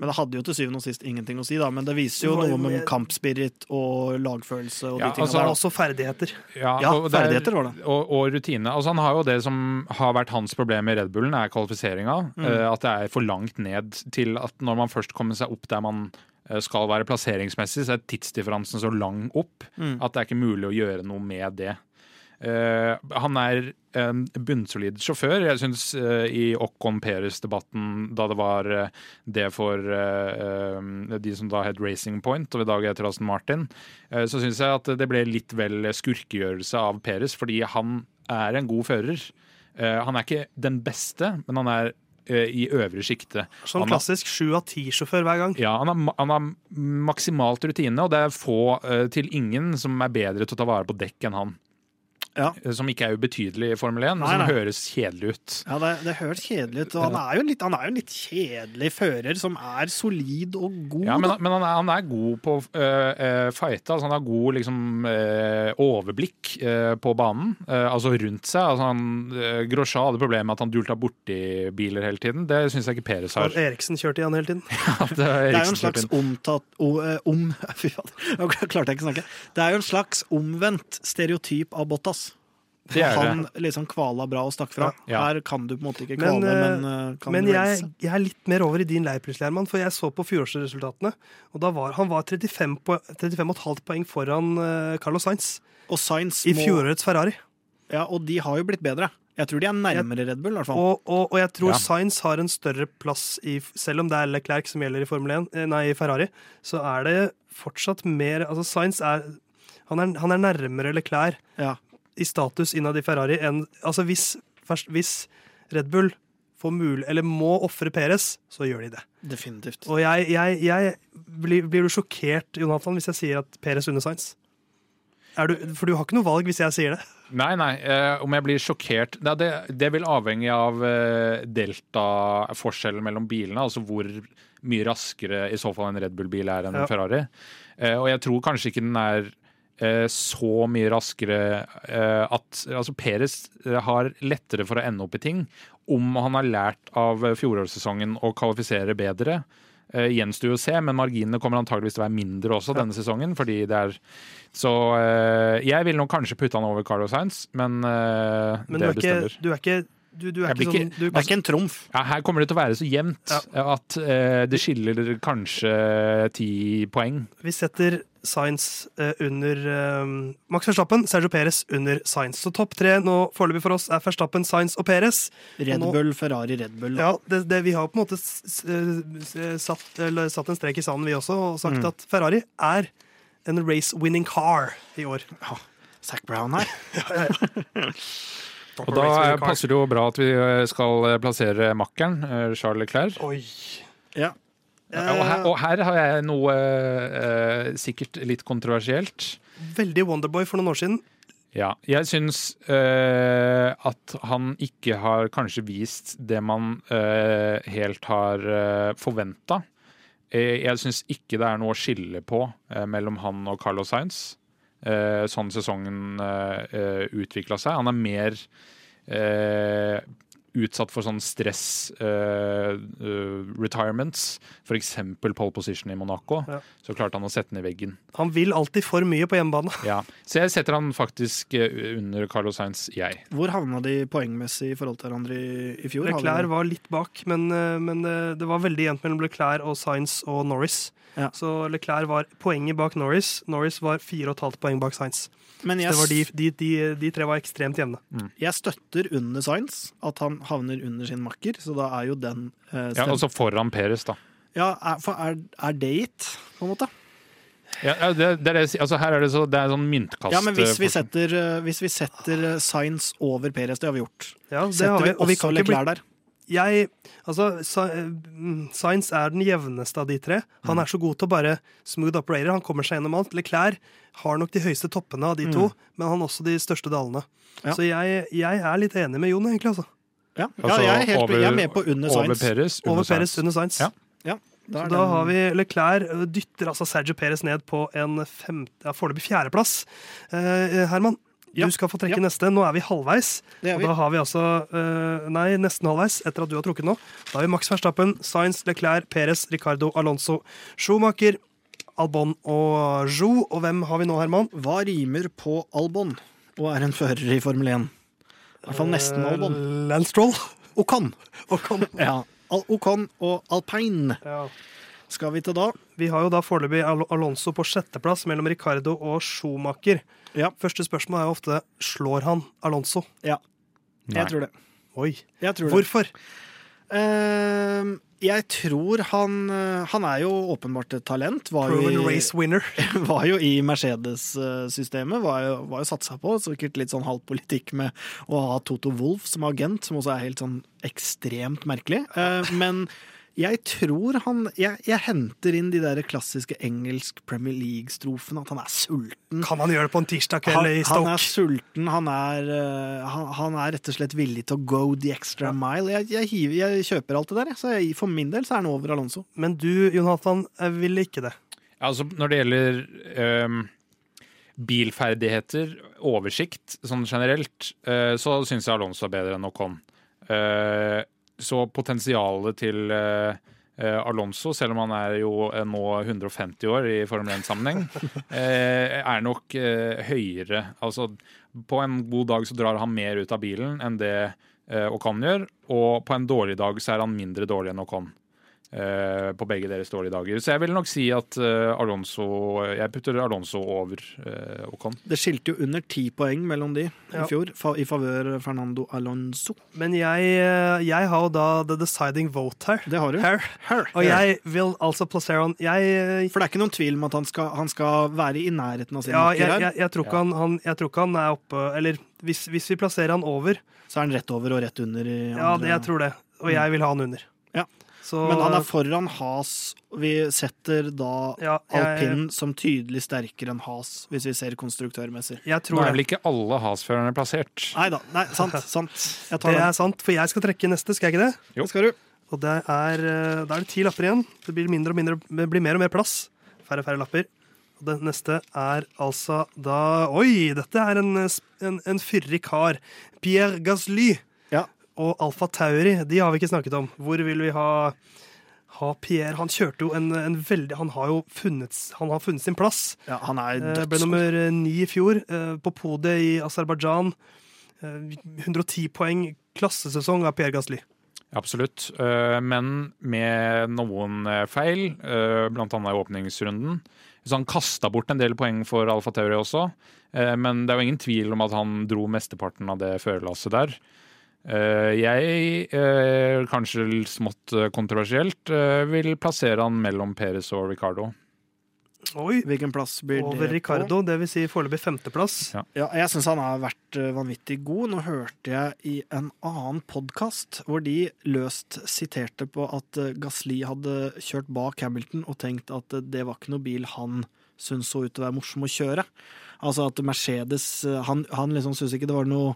Men det hadde jo til syvende og sist ingenting å si, da. Men det viser jo noe med kampspirit og lagfølelse og Ja, de tingene altså, det der. også ferdigheter. Ja, Ja, er- ferdigheter var det. Og, og rutine. Altså, han har jo det som har vært hans problem i Red Bullen, er kvalifiseringa. Mm. Uh, at det er for langt ned til at når man først kommer seg opp der man skal være plasseringsmessig, så er tidsdifferansen så lang opp Mm. at det er ikke mulig å gjøre noe med det. Eh, han er en bunnsolid sjåfør. Jeg syns i Ocon Peres-debatten, da det var eh, det for eh, eh, de som da het Racing Point, og i dag heter Aston Martin, eh, så syns jeg at det ble litt vel skurkegjørelse av Peres, fordi han er en god fører. Eh, han er ikke den beste, men han er eh, i øvre sjikte. Sånn klassisk sju av ti-sjåfør hver gang. ja, han har, han har maksimalt rutine, og det er få eh, til ingen som er bedre til å ta vare på dekk enn han. Ja. Eh, Som ikke er ubetydelig i Formel 1, Nei, og som nei. høres kjedelig ut. Ja, det, det høres kjedelig ut. Og han er jo litt, han er jo en litt kjedelig fører som er solid og god. Ja, men, men han, er, han er god på å uh, fighte. Altså han har god liksom, eh, overblikk eh, på banen, eh, altså rundt seg. Altså han, Grosja hadde problemer med at han dulta borti biler hele tiden. Det syns jeg ikke Peres har. Og Eriksen kjørte i han hele tiden. At, eh, Det er jo en slags omtatt eh, om, Fy faen, nå klarte jeg ikke å snakke. Det er jo en slags omvendt stereotyp av Bottas. Det er det. Han liksom kvala bra og stakk fra. Ja. Her kan du på en måte ikke kvale, men, men, eh, kan Men du jeg, jeg er litt mer over i din leir, plutselig, Herman, for jeg så på fjorårsresultatene. Og da var, han var 35 po- 35,5 poeng foran eh, Carlos Sainz Og Sainz i må fjorårets Ferrari. Ja, og de har jo blitt bedre. Jeg tror de er nærmere Red Bull, i hvert fall. Og, og, og jeg tror Ja. Sainz har en større plass i Selv om det er Leclerc som gjelder i Formel 1, eh, nei, i Ferrari, så er det fortsatt mer Altså, Sainz er Han er, han er nærmere Leclerc Ja. I status innad i Ferrari enn Altså, hvis, først, hvis Red Bull får mul eller må ofre Peres, så gjør de det. Definitivt. Og jeg, jeg, jeg blir, blir du sjokkert, Jonathan, hvis jeg sier at Peres under Sainz? Er du, for du har ikke noe valg hvis jeg sier det. Nei, nei. Eh, om jeg blir sjokkert det, det, det vil avhenge av eh, delta-forskjellen mellom bilene. Altså hvor mye raskere i så fall en Red Bull-bil er enn Ja. en Ferrari. Eh, og jeg tror kanskje ikke den er så mye raskere eh, at Altså, Perez eh, har lettere for å ende opp i ting om han har lært av fjorårssesongen å kvalifisere bedre. eh, gjenstår å se, men marginene kommer antageligvis til å være mindre også denne sesongen. fordi det er Så eh, jeg vil nok kanskje putte han over Carlos Sainz, men, eh, Men du det bestemmer. ikke, du er ikke du, du er ikke sånn du, Det er ikke en trumf. Ja, her kommer det til å være så jevnt at eh, det skiller kanskje ti poeng. Vi setter Science eh, under eh, Max Verstappen, Sergio Perez under Science. Så topp tre nå foreløpig for oss er Verstappen, Science og Perez. Red nå- Bull, Ferrari, Red Bull. Ja, det, det, Vi har på en måte s, s, s, satt, eller, satt en strek i sanden, vi også, og sagt at Ferrari er en race-winning car i år. Ja. Zac Brown her. Og da passer det jo bra at vi eh, skal eh, plassere makkeren, eh, Charles Leclerc. Oi. Ja. Ja, Og her, og her har jeg noe eh, sikkert litt kontroversielt. Veldig Wonderboy for noen år siden. Ja, jeg syns eh, at han ikke har kanskje vist det man eh, helt har eh, forventa. jeg syns ikke det er noe å skille på eh, mellom han og Carlos Sainz. Eh, sånn sesongen uh, utvikla seg. Han er mer eh, utsatt for sånn stress uh, uh, retirements. F.eks. pole position i Monaco. Ja. Så klarte han å sette den i veggen. Han vil alltid for mye på hjemmebane. Ja. Så jeg setter han faktisk eh, under Carlos Sainz, jeg. Hvor havna de poengmessig i forhold til hverandre i, i fjor? Leclerc var litt bak, men, men det var veldig jevnt mellom Leclerc og Sainz og Norris. Ja. Så Leclerc var poenget bak Norris. Norris var fire og et halvt poeng bak Sainz. Men jeg, de, de, de, de tre var ekstremt jevne. jeg støtter under Science at han havner under sin makker, så da er jo den eh, Ja, Altså foran Peres, da. Ja, er, for er, er det gitt, på en måte? Ja, det, det er det, altså, her er det, så, det er sånn myntkast. Ja, men hvis vi eh, setter, eh, hvis vi setter eh, Science over Peres, det har vi gjort. Ja, det Setter har vi vi, og vi kan ikke bli der? Jeg, altså, mm, Sainz er den jevneste av de tre. Han Mm. er så god til å bare smooth operator. Han kommer seg gjennom alt. Leclerc har nok de høyeste toppene av de to, men han har også de største dalene. Mm. Ja. Så jeg, jeg er litt enig med Jon, egentlig. altså. Ja, ja Altså, jeg, er helt, over- jeg er med på under Over Science. Peres. Over under Perez Sainz. under Science. Ja. Ja, da Så da den- har vi Leclerc øh, dytter altså Sergio Perez ned på en femte, ja, foreløpig fjerdeplass. Eh, Herman, Ja. du skal få trekke Ja. neste. Nå er vi halvveis. Er Og vi. da har vi altså uh, Nei, nesten halvveis, etter at du har trukket nå. Da har vi Max Verstappen, Sainz, Leclerc, Perez, Ricardo, Alonso, Schumacher, Albon og Jo. Og hvem har vi nå, Herman? Hva rimer på Albon og er en fører i Formel 1? I hvert fall nesten Albon. Uh, Lance Stroll. Ocon. Ocon. Ja. Al Ocon og Alpine Ja. Skal vi til da. Vi har jo da foreløpig Al Alonso på sjetteplass mellom Ricardo og Schumacher. Ja. Første spørsmål er jo ofte slår han Alonso. Ja, Nei. jeg tror det. Oi. Jeg tror det. Hvorfor? Ehm, jeg tror han eh, Han er jo åpenbart et talent. Var jo Proven i, race winner. var jo i Mercedes-systemet. Var jo, var jo satsa på. Sikkert litt sånn halv politikk med å ha Toto Wolff som agent, som også er helt sånn ekstremt merkelig. Uh, men jeg tror han jeg, jeg henter inn de der klassiske engelsk Premier League-strofene. At han er sulten. Kan han gjøre det på en tirsdag kveld Han, i han er sulten, han er, uh, han, han er rett og slett villig til å go the extra mile. Jeg, jeg, hiver, jeg kjøper alt det der, så jeg, for min del så er han over Alonso. Men du, Jonathan, jeg vil ikke det. Altså, når det gjelder um bilferdigheter, oversikt, sånn generelt, eh, så syns jeg Alonso er bedre enn Ocon. Så potensialet til eh, eh, Alonso, selv om han er jo eh, nå 150 år i Formel 1-sammenheng, eh, er nok høyere. Altså, på en god dag så drar han mer ut av bilen enn det Ocon gjør, og på en dårlig dag så er han mindre dårlig enn Ocon. Eh, på begge deres dårlige dager. Så jeg vil nok si at eh, Alonso Jeg putter Alonso over eh, Ocon. Det skilte jo under ti poeng mellom de Ja. i fjor, fa i favør Fernando Alonso. Men jeg, jeg har jo da the deciding vote her. Det har du. her. Og jeg vil altså plassere han Jeg, For det er ikke noen tvil om at han skal, han skal være i nærheten av sin ja, makker jeg, her. jeg, jeg, tror ikke han, han, jeg tror ikke han er oppe Eller hvis, hvis vi plasserer han over Så er han rett over og rett under i Ja, det, jeg tror det. Og jeg vil ha han under. Så, Men han er foran Has. Vi setter da ja, jeg, alpin som tydelig sterkere enn Has, hvis vi ser konstruktørmessig. jeg Nå tror er vel ikke alle Has-førerne plassert. Nei da. Sant. sant. Jeg tar Det den. er sant, for jeg skal trekke neste, skal jeg ikke det? Jo. Det skal du. Og det er, eh, da er det ti lapper igjen. Det blir, mindre og mindre, det blir mer og mer plass. Færre og færre lapper. Og det neste er altså da Oi, dette er en, eh, en, en fyrig kar. Pierre Gasly. Og Alfa Tauri, de har vi ikke snakket om. Hvor vil vi ha ha Pierre. Han kjørte jo en, en veldig Han har jo funnet, han har funnet sin plass. Ja, han er dødsgod. Ble nummer eh, ni i fjor, eh, på podiet i Aserbajdsjan. Eh, 110 poeng. Klassesesong av Pierre Gasly. Absolutt. Eh, Men med noen eh, feil, bl.a. i åpningsrunden. Så han kasta bort en del poeng for Alfa Tauri også. Eh, Men det er jo ingen tvil om at han dro mesteparten av det førerlasset der. Eh, Jeg, eh, kanskje smått eh, kontroversielt, vil plassere han mellom Perez og Ricardo. Oi! Hvilken plass blir Over det Ricardo, dvs. Si foreløpig femteplass. Ja. Ja, jeg syns han har vært vanvittig god. Nå hørte jeg i en annen podkast hvor de løst siterte på at Gasli hadde kjørt bak Hamilton og tenkt at det var ikke noe bil han syntes så ut til å være morsom å kjøre. Altså at Mercedes Han, han liksom syntes ikke det var noe,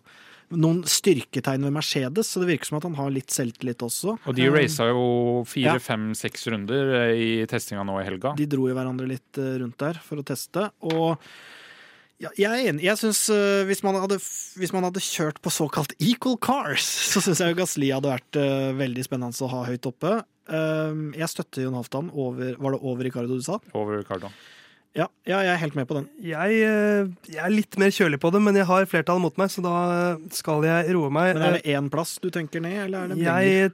noen styrketegn ved Mercedes, så det virker som at han har litt selvtillit også. Og de Eh, raca jo fire, Ja. fem, seks runder eh, i testinga nå i helga. De dro jo hverandre litt eh, rundt der for å teste. Og ja, jeg er enig. Jeg synes, uh, hvis, man hadde, hvis man hadde kjørt på såkalt equal cars, så syns jeg jo Gasli hadde vært uh, veldig spennende å ha høyt oppe. Uh, jeg støtter Jon Halvdan over Var det over Ricardo du sa? Over Ricardo. Ja, ja, jeg er helt med på den. Jeg, eh, jeg er litt mer kjølig på det, men jeg har flertallet mot meg, så da skal jeg roe meg. Men er det én plass du tenker ned, eller er det begge? Jeg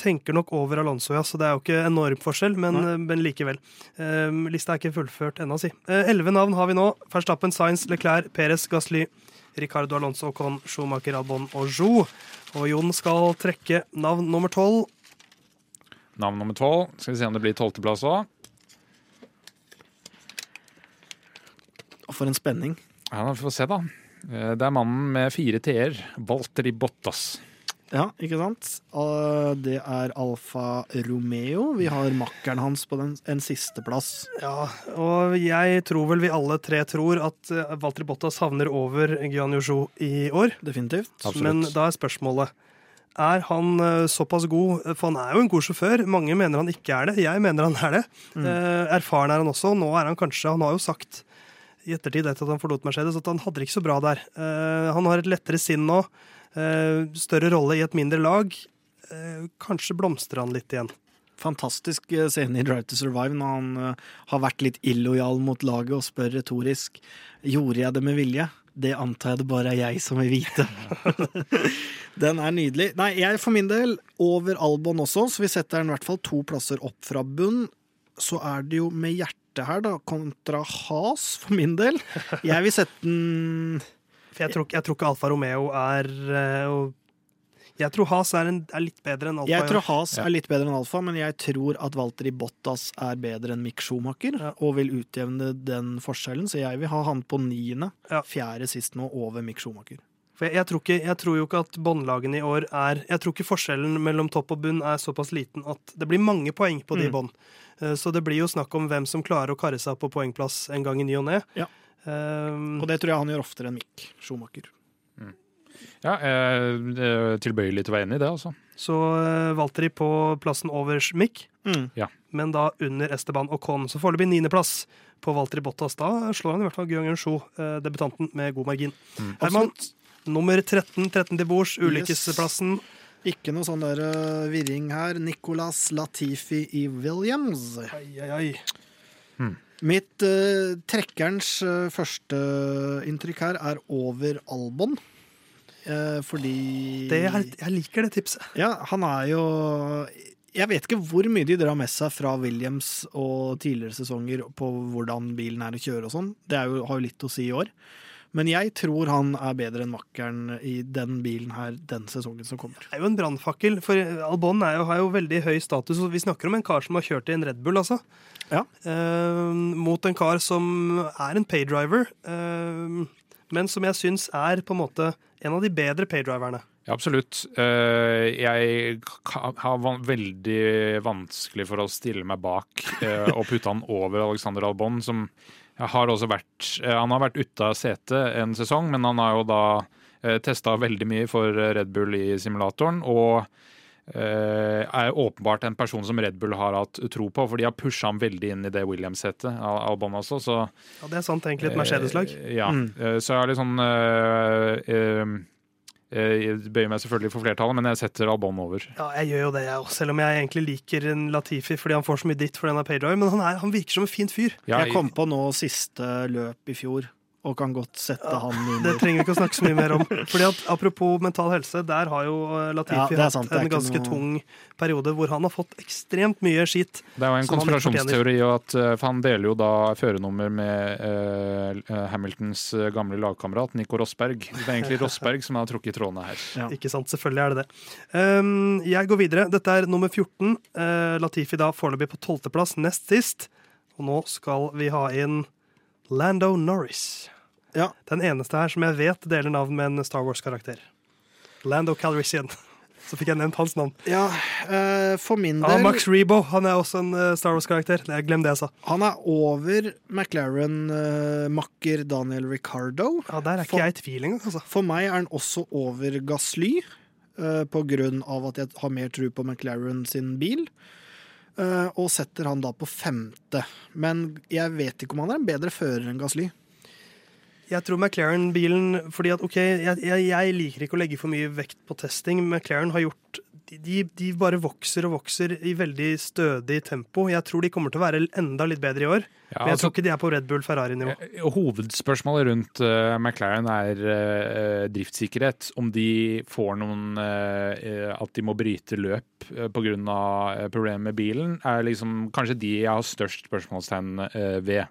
tenker nok over Alonso, ja, så det er jo ikke enorm forskjell, men, men likevel. Um, lista er ikke fullført ennå, si. Eh, Elleve navn har vi nå. Verstappen, Sainz, Leclerc, Perez, Gasly, Ricardo Alonso, Con, Schumacher, Albon og Jo. Og Jon skal trekke navn nummer tolv. Navn nummer tolv. Skal vi se om det blir tolvteplass òg. For en spenning. Ja, vi får se, da. Eh, Det er mannen med fire t-er. Valtteri Bottas. Ja, ikke sant? Og det er Alfa Romeo. Vi har makkeren hans på den, en sisteplass. Ja, og jeg tror vel vi alle tre tror at uh, Valtteri Bottas havner over Gian Yuzhou i år. Definitivt. Absolutt. Men da er spørsmålet Er han eh, såpass god? For han er jo en god sjåfør. Mange mener han ikke er det. Jeg mener han er det. Mm. erfaren er han også. Nå er han kanskje Han har jo sagt i ettertid etter at han forlot Mercedes, at han hadde det ikke så bra der. Eh, han har et lettere sinn nå. eh, større rolle i et mindre lag. Eh, kanskje blomstrer han litt igjen. Fantastisk scene i Drive to Survive når han har vært litt illojal mot laget og spør retorisk Gjorde jeg det med vilje? Det antar jeg det bare er jeg som vil vite. Den er nydelig. Nei, jeg for min del over Albon også, så vi setter den i hvert fall to plasser opp fra bunn. Så er det jo med hjertet her, da, kontra Has for min del. Jeg vil sette den For jeg tror, jeg tror ikke Alfa Romeo er eh, og Jeg tror Has er, en, er litt bedre enn Alfa. Jeg tror Has Ja. er litt bedre enn Alfa, men jeg tror at Walter i Bottas er bedre enn Mick Schumacher, Ja. og vil utjevne den forskjellen, så jeg vil ha han på niende. Ja. Fjerde sist nå, over Mick Schumacher. For jeg, jeg, tror ikke, jeg tror jo ikke at båndlagene i år er Jeg tror ikke forskjellen mellom topp og bunn er såpass liten at det blir mange poeng på de Mm. bånd. Eh, Så det blir jo snakk om hvem som klarer å karre seg på poengplass en gang i ny og ne. Ja. Um, Og det tror jeg han gjør oftere enn Mick Schumacher. Ja, jeg er tilbøyelig til å være enig i det, altså. så uh, Valtteri på plassen over Schmick, Mm. men da under Esteban Ocon. Så foreløpig niendeplass på Valtteri Bottas. Da slår han i hvert fall Guillaume Yun-Shu, eh, debutanten, med god margin. Mm. Herman, Absolutt. Nummer 13, 13 til bords, ulykkesplassen. Ikke noe sånn der uh, virring her. Nicolas Latifi i Williams. Ai, ai, ai. Mitt uh, trekkerens uh, første inntrykk her er over Albon. Uh, fordi Det er, jeg liker det tipset. Ja, han er jo Jeg vet ikke hvor mye de drar med seg fra Williams og tidligere sesonger på hvordan bilen er å kjøre og sånn. Det er jo, har jo litt å si i år. Men jeg tror han er bedre enn makkeren i den bilen her den sesongen som kommer. Det er jo en brannfakkel, for Albon er jo, har jo veldig høy status. Vi snakker om en kar som har kjørt i en Red Bull, altså. Ja. Eh, mot en kar som er en paydriver, eh, men som jeg syns er på en måte en av de bedre paydriverne. Ja, absolutt. Eh, Jeg har veldig vanskelig for å stille meg bak eh, og putte han over Alexander Albon, som har også vært eh, Han har vært ute av setet en sesong, men han har jo da testa veldig mye for Red Bull i simulatoren. og eh, er åpenbart en person som Red Bull har hatt tro på, for de har pusha ham veldig inn i det Williams-setet, Al- Albon også. så Ja, Det er sant, egentlig. Et Mercedes-lag. Eh, Ja. Mm. eh, Så jeg har litt sånn eh, eh, Eh, Jeg bøyer meg selvfølgelig for flertallet, men jeg setter Albon over. Ja, jeg gjør jo det, jeg òg. Selv om jeg egentlig liker en Latifi fordi han får så mye dritt for denne paydrive. Men han, er, han virker som en fin fyr. Ja, Jeg kom på nå siste løp i fjor, og kan godt sette han Det trenger vi ikke å snakke så mye mer om. Fordi at Apropos mental helse, der har jo Latifi Ja, Latifi er hatt en ganske noe- tung periode hvor han har fått ekstremt mye skit. Det er jo en konspirasjonsteori, at, eh, for han deler jo da førernummer med eh, Hamiltons eh, gamle lagkamerat Nico Rosberg. Det er egentlig Rosberg som har trukket trådene her. Ja. Ikke sant, selvfølgelig er det det. Um, jeg går videre. Dette er nummer 14. Uh, Latifi da foreløpig på tolvteplass, nest sist. Og nå skal vi ha inn Lando Norris. Ja. Den eneste her som jeg vet deler navn med en Star Wars-karakter. Lando Calrissian. Så fikk jeg nevnt hans navn. Ja, eh, for min Ah, del Max Rebo. Han er også en eh, Star Wars-karakter. Glem det jeg sa. Han er over McLaren-makker Daniel Ricardo. Ja, Der er For- ikke jeg i tvil engang. Altså. For meg er han også over Gasly, eh, på grunn av at jeg har mer tro på McLaren sin bil. Eh, og setter han da på femte. Men jeg vet ikke om han er en bedre fører enn Gasly. Jeg tror McLaren-bilen fordi at, ok, jeg, jeg, jeg liker ikke å legge for mye vekt på testing. McLaren har gjort de, de bare vokser og vokser i veldig stødig tempo. Jeg tror de kommer til å være enda litt bedre i år. Ja, men jeg altså, tror ikke de er på Red Bull Ferrari-nivå. eh, Hovedspørsmålet rundt uh, McLaren er uh, driftssikkerhet. Om de får noen uh, At de må bryte løp uh, pga. Problemer med bilen, er liksom kanskje de jeg har størst spørsmålstegn eh, ved.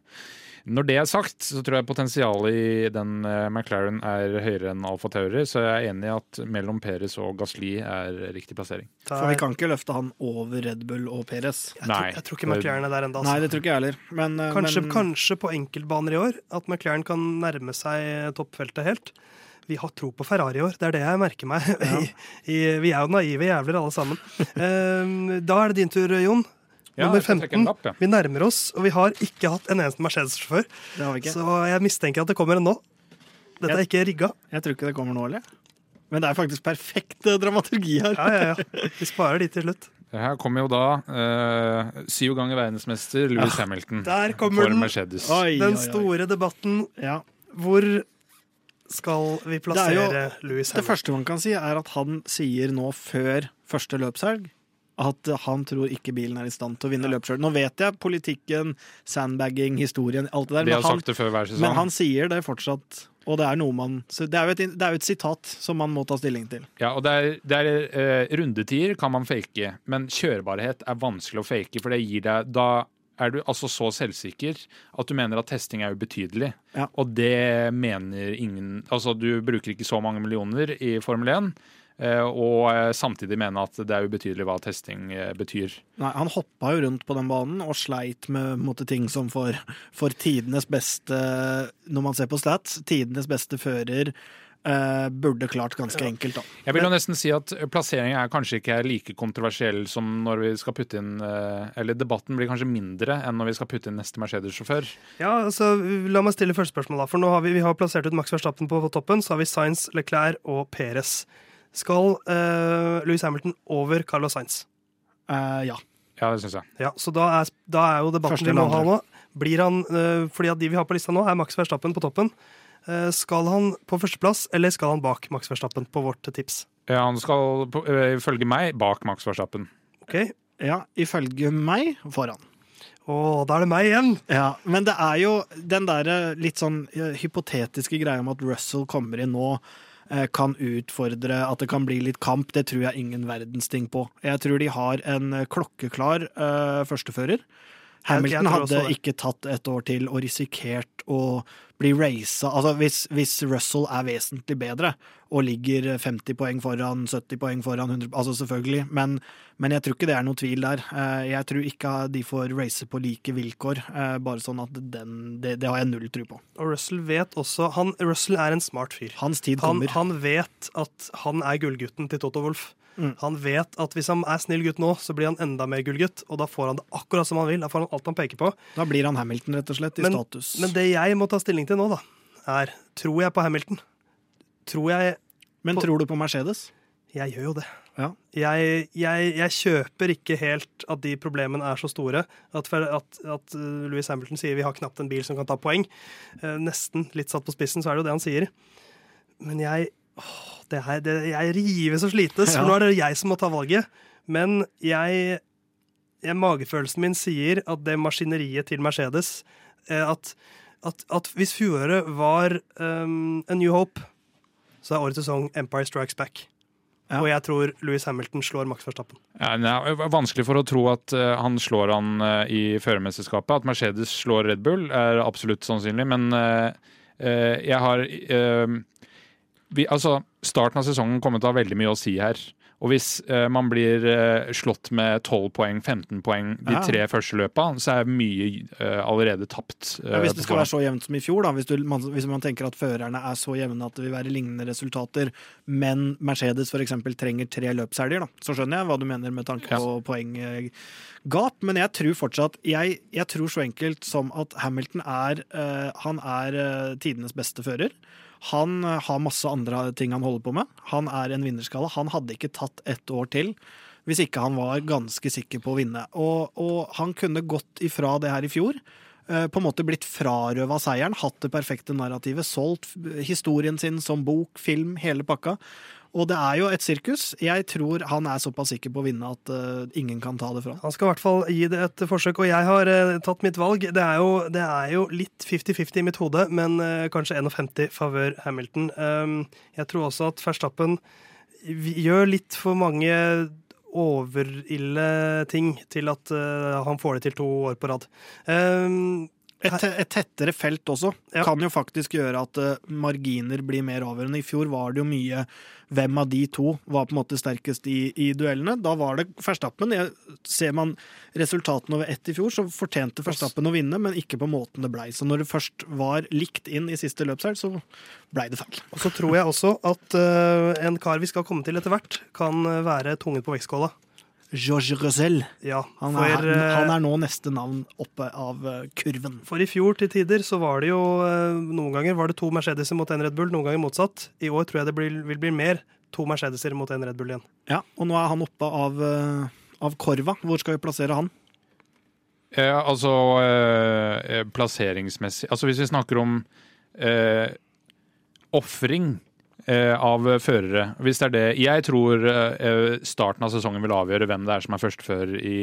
Når det er sagt, så tror jeg potensialet i den eh, McLaren er høyere enn Alfa Tauri, så jeg er enig i at mellom Perez og Gasly er riktig plassering. For vi kan ikke løfte han over Red Bull og Perez. Jeg, tror, jeg tror ikke McLaren er der ennå. Nei, det tror ikke jeg heller. Men, eh, Kanskje, men kanskje på enkeltbaner i år at McLaren kan nærme seg toppfeltet helt. Vi har tro på Ferrari i år, det er det jeg merker meg. Ja. I, i, vi er jo naive jævler alle sammen. Ehm, da er det din tur, Jon. Ja, Nummer jeg skal trekke en 15. lapp, ja. Vi nærmer oss, og vi har ikke hatt en eneste Mercedes-sjåfør. det har vi ikke. Så jeg mistenker at det kommer en nå. Dette er ikke rigga. Jeg tror ikke det kommer nå, heller. Men det er faktisk perfekt eh, dramaturgi her. Ja, ja, ja. Vi sparer de til slutt. Her kommer jo da eh, syv ganger verdensmester Louis Hamilton Der kommer for den. Mercedes. Oi, oi, Den oi. store debatten. Ja. Hvor skal vi er plassere jo- Louis Det første man kan si, er at han sier nå før første løpshelg at han tror ikke bilen er i stand til å vinne løpshelg. Nå vet jeg politikken, sandbagging, historien, alt det der, men han, det men han sier det fortsatt. Og det er man det, er et, det er jo et sitat som man må ta stilling til. Ja, og det er, det er eh, Rundetider kan man fake, men kjørbarhet er vanskelig å fake. For det gir deg Da er du altså så selvsikker at du mener at testing er ubetydelig. Ja. Og det mener ingen Altså, du bruker ikke så mange millioner i Formel 1, eh, og eh, samtidig mene at det er ubetydelig hva testing eh, betyr. Nei, Han hoppa jo rundt på den banen og sleit med på måte, ting som for, for tidenes beste Når man ser på stats, tidenes beste fører eh, burde klart ganske enkelt, da. Jeg vil jo nesten si at plasseringen er kanskje ikke like kontroversiell som når vi skal putte inn eh, Eller debatten blir kanskje mindre enn når vi skal putte inn neste Mercedes-sjåfør. Ja, altså, La meg stille første spørsmål. da, for nå har Vi, vi har plassert ut Max Verstappen på toppen. Så har vi Sainz, Leclerc og Perez. Skal uh, Louis Hamilton over Carlos Sainz? Uh, ja. Ja, det syns jeg. Ja, så da er, da er jo debatten Første vi må ha nå? Blir han, eh, fordi at De vi har på lista nå, er Max Verstappen på toppen. Eh, skal han på førsteplass, eller skal han bak Max Verstappen på vårt tips? Ja, han skal eh, ifølge meg bak Max Verstappen. Ok, ja, ifølge meg foran. Å, da er det meg igjen! Ja, Men det er jo den derre litt sånn eh, hypotetiske greia om at Russell kommer inn nå, eh, kan utfordre, at det kan bli litt kamp, det tror jeg ingen verdens ting på. Jeg tror de har en eh, klokkeklar eh, førstefører. Hamilton hadde ikke tatt et år til og risikert å bli raisa Altså hvis, hvis Russell er vesentlig bedre og ligger 50 poeng foran, 70 poeng foran, 100, altså selvfølgelig, men, men jeg tror ikke det er noe tvil der. Eh, Jeg tror ikke de får race på like vilkår, eh, bare sånn at den, det, det har jeg null tro på. Og Russell vet også han, Russell er en smart fyr. Hans tid Han, kommer. han vet at han er gullgutten til Toto Wolff. Mm. Han vet at hvis han er snill gutt nå, så blir han enda mer gullgutt. Og da får han det akkurat som han vil. Da får han alt han peker på. Da blir han Hamilton, rett og slett, i Men, status. men det jeg må ta stilling til nå, da, er tror jeg på Hamilton. Tror jeg Men på- tror du på Mercedes? Jeg gjør jo det. Ja. Jeg, jeg, jeg kjøper ikke helt at de problemene er så store. At, at, at uh, Louis Hamilton sier vi har knapt en bil som kan ta poeng. Eh, nesten litt satt på spissen, så er det jo det han sier. Men jeg det her, det, Jeg rives og slites, for nå er det jeg som må ta valget. Men jeg, jeg Magefølelsen min sier at det maskineriet til Mercedes eh, At, at, at hvis fjoråret var um, A New Hope, så er årets sesong Empire Strikes Back. Ja. Og jeg tror Louis Hamilton slår Max Verstappen. Ja, det er vanskelig for å tro at uh, han slår han uh, i førermesterskapet. At Mercedes slår Red Bull er absolutt sannsynlig, men uh, eh, jeg har eh, vi, Altså, starten av sesongen kommer til å ha veldig mye å si her. Og hvis uh, man blir uh, slått med 12 poeng, 15 poeng de Ja. tre første løpa, så er mye uh, allerede tapt. Ja, hvis det skal være så jevnt som i fjor, da, hvis, du, man, hvis man tenker at førerne er så jevne at det vil være lignende resultater, men Mercedes f.eks. trenger tre løpshelger, så skjønner jeg hva du mener med tanke Ja. på poenggap. Men jeg tror fortsatt jeg, jeg tror så enkelt som at Hamilton er, han er tidenes beste fører. Han eh, har masse andre ting han holder på med. Han er en vinnerskalle. Han hadde ikke tatt ett år til hvis ikke han var ganske sikker på å vinne. Og, og han kunne gått ifra det her i fjor. eh, På en måte blitt frarøva seieren, hatt det perfekte narrativet, solgt historien sin som bok, film, hele pakka. Og det er jo et sirkus. Jeg tror han er såpass sikker på å vinne at uh, ingen kan ta det fra han. Skal i hvert fall gi det et forsøk, og jeg har uh, tatt mitt valg. Det er jo, det er jo litt 50-50 i mitt hode, men uh, kanskje 51 favør Hamilton. Um, jeg tror også at Verstappen gjør litt for mange overille ting til at han får det til to år på rad. Um, Et, et tettere felt også Ja. kan jo faktisk gjøre at eh, marginer blir mer avgjørende. I fjor var det jo mye hvem av de to var på en måte sterkest i, i duellene. Da var det Verstappen. Jeg, ser man resultatene over ett i fjor, så fortjente Verstappen å vinne, men ikke på måten det blei. Så når det først var likt inn i siste løpshelg, så blei det feil. og så tror jeg også at uh, en kar vi skal komme til etter hvert, kan eh, være tungen på vektskåla. Georges Rosell. Ja, Han er, eh, han er nå neste navn oppe av eh, kurven. For i fjor til tider så var det jo eh, Noen ganger var det to Mercedeser mot en Red Bull, noen ganger motsatt. I år tror jeg det blir, vil bli mer to Mercedeser mot en Red Bull igjen. Ja, og nå er han oppe av, eh, av korva. Hvor skal vi plassere han? Eh, altså eh, plasseringsmessig Altså hvis vi snakker om eh, ofring eh, av førere Hvis det er det Jeg tror eh, starten av sesongen vil avgjøre hvem det er som er førstefører i,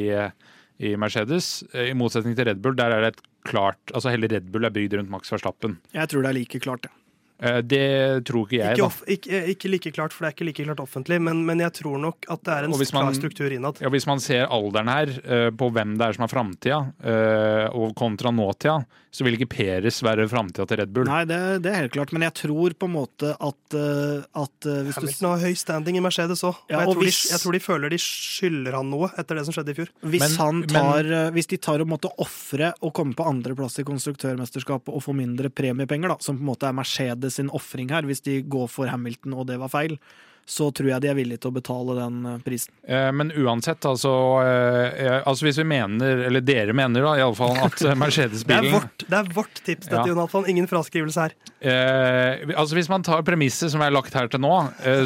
i Mercedes. Eh, I motsetning til Red Bull, der er det et klart Altså hele Red Bull er bygd rundt Max Verstappen. Jeg tror det er like klart. Eh, det tror ikke jeg, Ikke, da. ikke, ikke like klart, for det er ikke like klart offentlig, men, men jeg tror nok at det er en man- klar struktur innad. Ja, Hvis man ser alderen her, eh, på hvem det er som er framtida, eh, og kontra nåtida, så vil ikke Peres være framtida til Red Bull. Nei, det, det er helt klart, men jeg tror på en måte at, eh, at eh, hvis du Hamilton har høy standing i Mercedes òg. Ja, jeg, og tror de- jeg tror de føler de skylder han noe etter det som skjedde i fjor. Hvis, Men- han men- tar, eh, hvis de tar og måtte ofre å komme på andreplass i konstruktørmesterskapet og få mindre premiepenger, da, som på en måte er Mercedes sin ofring her, hvis de går for Hamilton og det var feil, så tror jeg de er villige til å betale den eh, prisen. Eh, Men uansett, altså, eh, altså Hvis vi mener, eller dere mener da, i alle fall at Det Mercedes-bilen vårt, det er vårt tips, dette, Ja. Jonathan. Ingen fraskrivelse her. eh, altså Hvis man tar premisset som er lagt her til nå,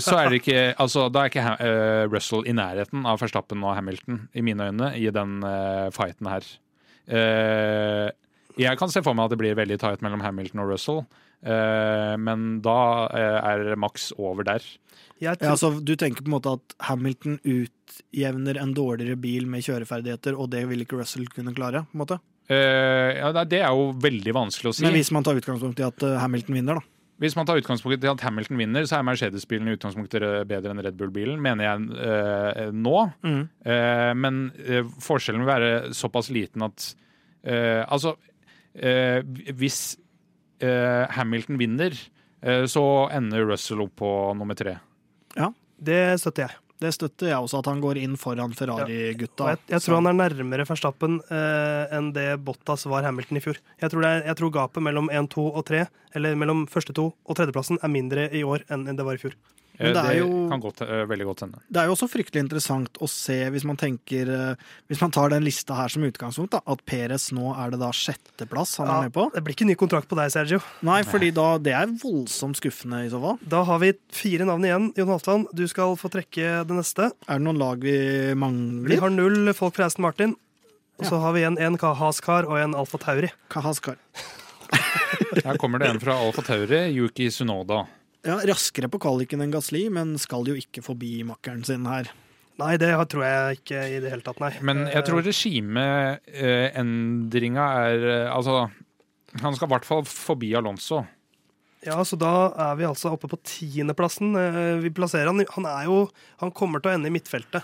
så er det ikke altså, Da er ikke Russell i nærheten av Verstappen og Hamilton, i mine øyne, i den fighten her. Eh, jeg kan se for meg at det blir veldig tight mellom Hamilton og Russell, men da eh, er Max over der. Jeg Ja, altså, du tenker på en måte at Hamilton utjevner en dårligere bil med kjøreferdigheter, og det vil ikke Russell kunne klare? på en måte? Uh, ja, det- er jo veldig vanskelig å si. Men hvis man tar utgangspunkt i at eh, Hamilton vinner, da. Hvis man tar utgangspunkt i at Hamilton vinner, så er Mercedes-bilen i utgangspunktet bedre enn Red Bull-bilen, mener jeg uh, nå. Eh, men eh, forskjellen vil være såpass liten at eh, Altså, eh, hvis eh, Hamilton vinner, eh, så ender Russell opp på nummer tre. Ja, det støtter jeg. Det støtter jeg også, at han går inn foran Ferrari-gutta. jeg, jeg tror han er nærmere Verstappen eh, enn det Bottas var Hamilton i fjor. Jeg tror, det er, jeg tror gapet mellom 1, 2 og 3, eller mellom første to og tredjeplassen, er mindre i år enn det var i fjor. Men Eh, det er det jo- kan godt, eh, veldig godt hende. Det er jo også fryktelig interessant å se, hvis man tenker eh, Hvis man tar den lista her som utgangspunkt, da, at Perez nå er det da sjetteplass han er med på. det blir ikke ny kontrakt på deg, Sergio. Nei, fordi da det er voldsomt skuffende i så fall. Da har vi fire navn igjen. Jon Halvdan, du skal få trekke det neste. Er det noen lag vi mangler? Vi har null folk fra Aston Martin. Og så Ja. har vi igjen en Haskar og en Alfa Tauri. Kahaskar. Her kommer det en fra Alfa Tauri, Yuki Sunoda. Ja, Raskere på kvaliken enn Gasli, men skal jo ikke forbi makkeren sin her. Nei, det tror jeg ikke i det hele tatt, nei. Men jeg tror regimeendringa er eh, Altså, han skal i hvert fall forbi Alonso. Ja, så da er vi altså oppe på tiendeplassen. Eh, Vi plasserer han Han er jo Han kommer til å ende i midtfeltet.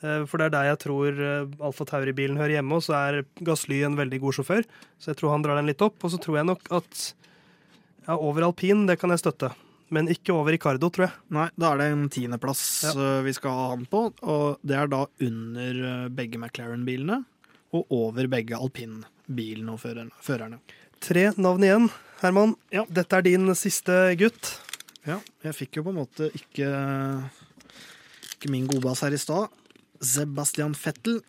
Eh, For det er der jeg tror eh, Alfa Tauri-bilen hører hjemme, og så er Gasly en veldig god sjåfør. Så jeg tror han drar den litt opp. Og så tror jeg nok at ja, over alpin, det kan jeg støtte. Men ikke over Ricardo, tror jeg. Nei, da er det en tiendeplass Ja. eh, vi skal ha han på, og det er da under eh, begge McLaren-bilene og over begge alpin-bilene og førerne. førerne. Tre navn igjen. Herman, Ja. dette er din siste gutt. Ja, jeg fikk jo på en måte ikke, ikke min godbass her i stad. Sebastian Fettel,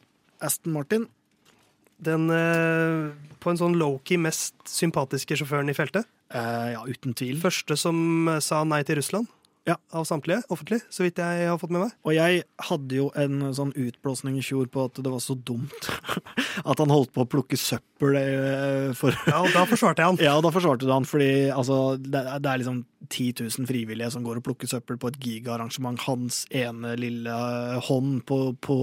Aston Martin. Den eh, på en sånn low-key mest sympatiske sjåføren i feltet. Eh, ja, uten tvil. Første som eh, sa nei til Russland. Ja. Av samtlige, offentlig, så vidt jeg har fått med meg. Og jeg hadde jo en sånn utblåsning i fjor på at det var så dumt at han holdt på å plukke søppel for Ja, og Da forsvarte jeg han. Ja, og da forsvarte du han, fordi altså, det, det er liksom 10 000 frivillige som går og plukker søppel på et gigaarrangement. Hans ene lille hånd på, på,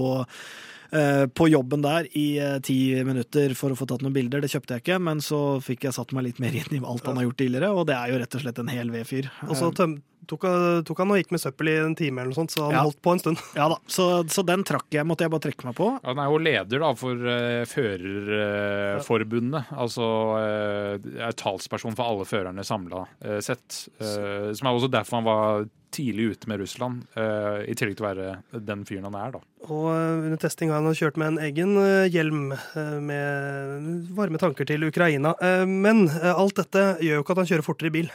på jobben der i eh, ti minutter for å få tatt noen bilder. Det kjøpte jeg ikke, men så fikk jeg satt meg litt mer inn i alt han har gjort tidligere, og det er jo rett og slett en hel V-fyr. Og så tøm, tok, han- tok han og gikk med søppel i en time, eller noe sånt, så han Ja. holdt på en stund. Ja da, så, så den trakk jeg, måtte jeg bare trekke meg på. Han er jo leder da for uh, Førerforbundet. altså uh, er talsperson for alle førerne samla sett. Uh, som er også derfor han var tidlig ute med Russland, eh, i tillegg til å være den fyren han er, da. Og eh, under testing har han kjørt med en egen eh, hjelm eh, med varme tanker til Ukraina. Eh, Men eh, alt dette gjør jo ikke at han kjører fortere i bil.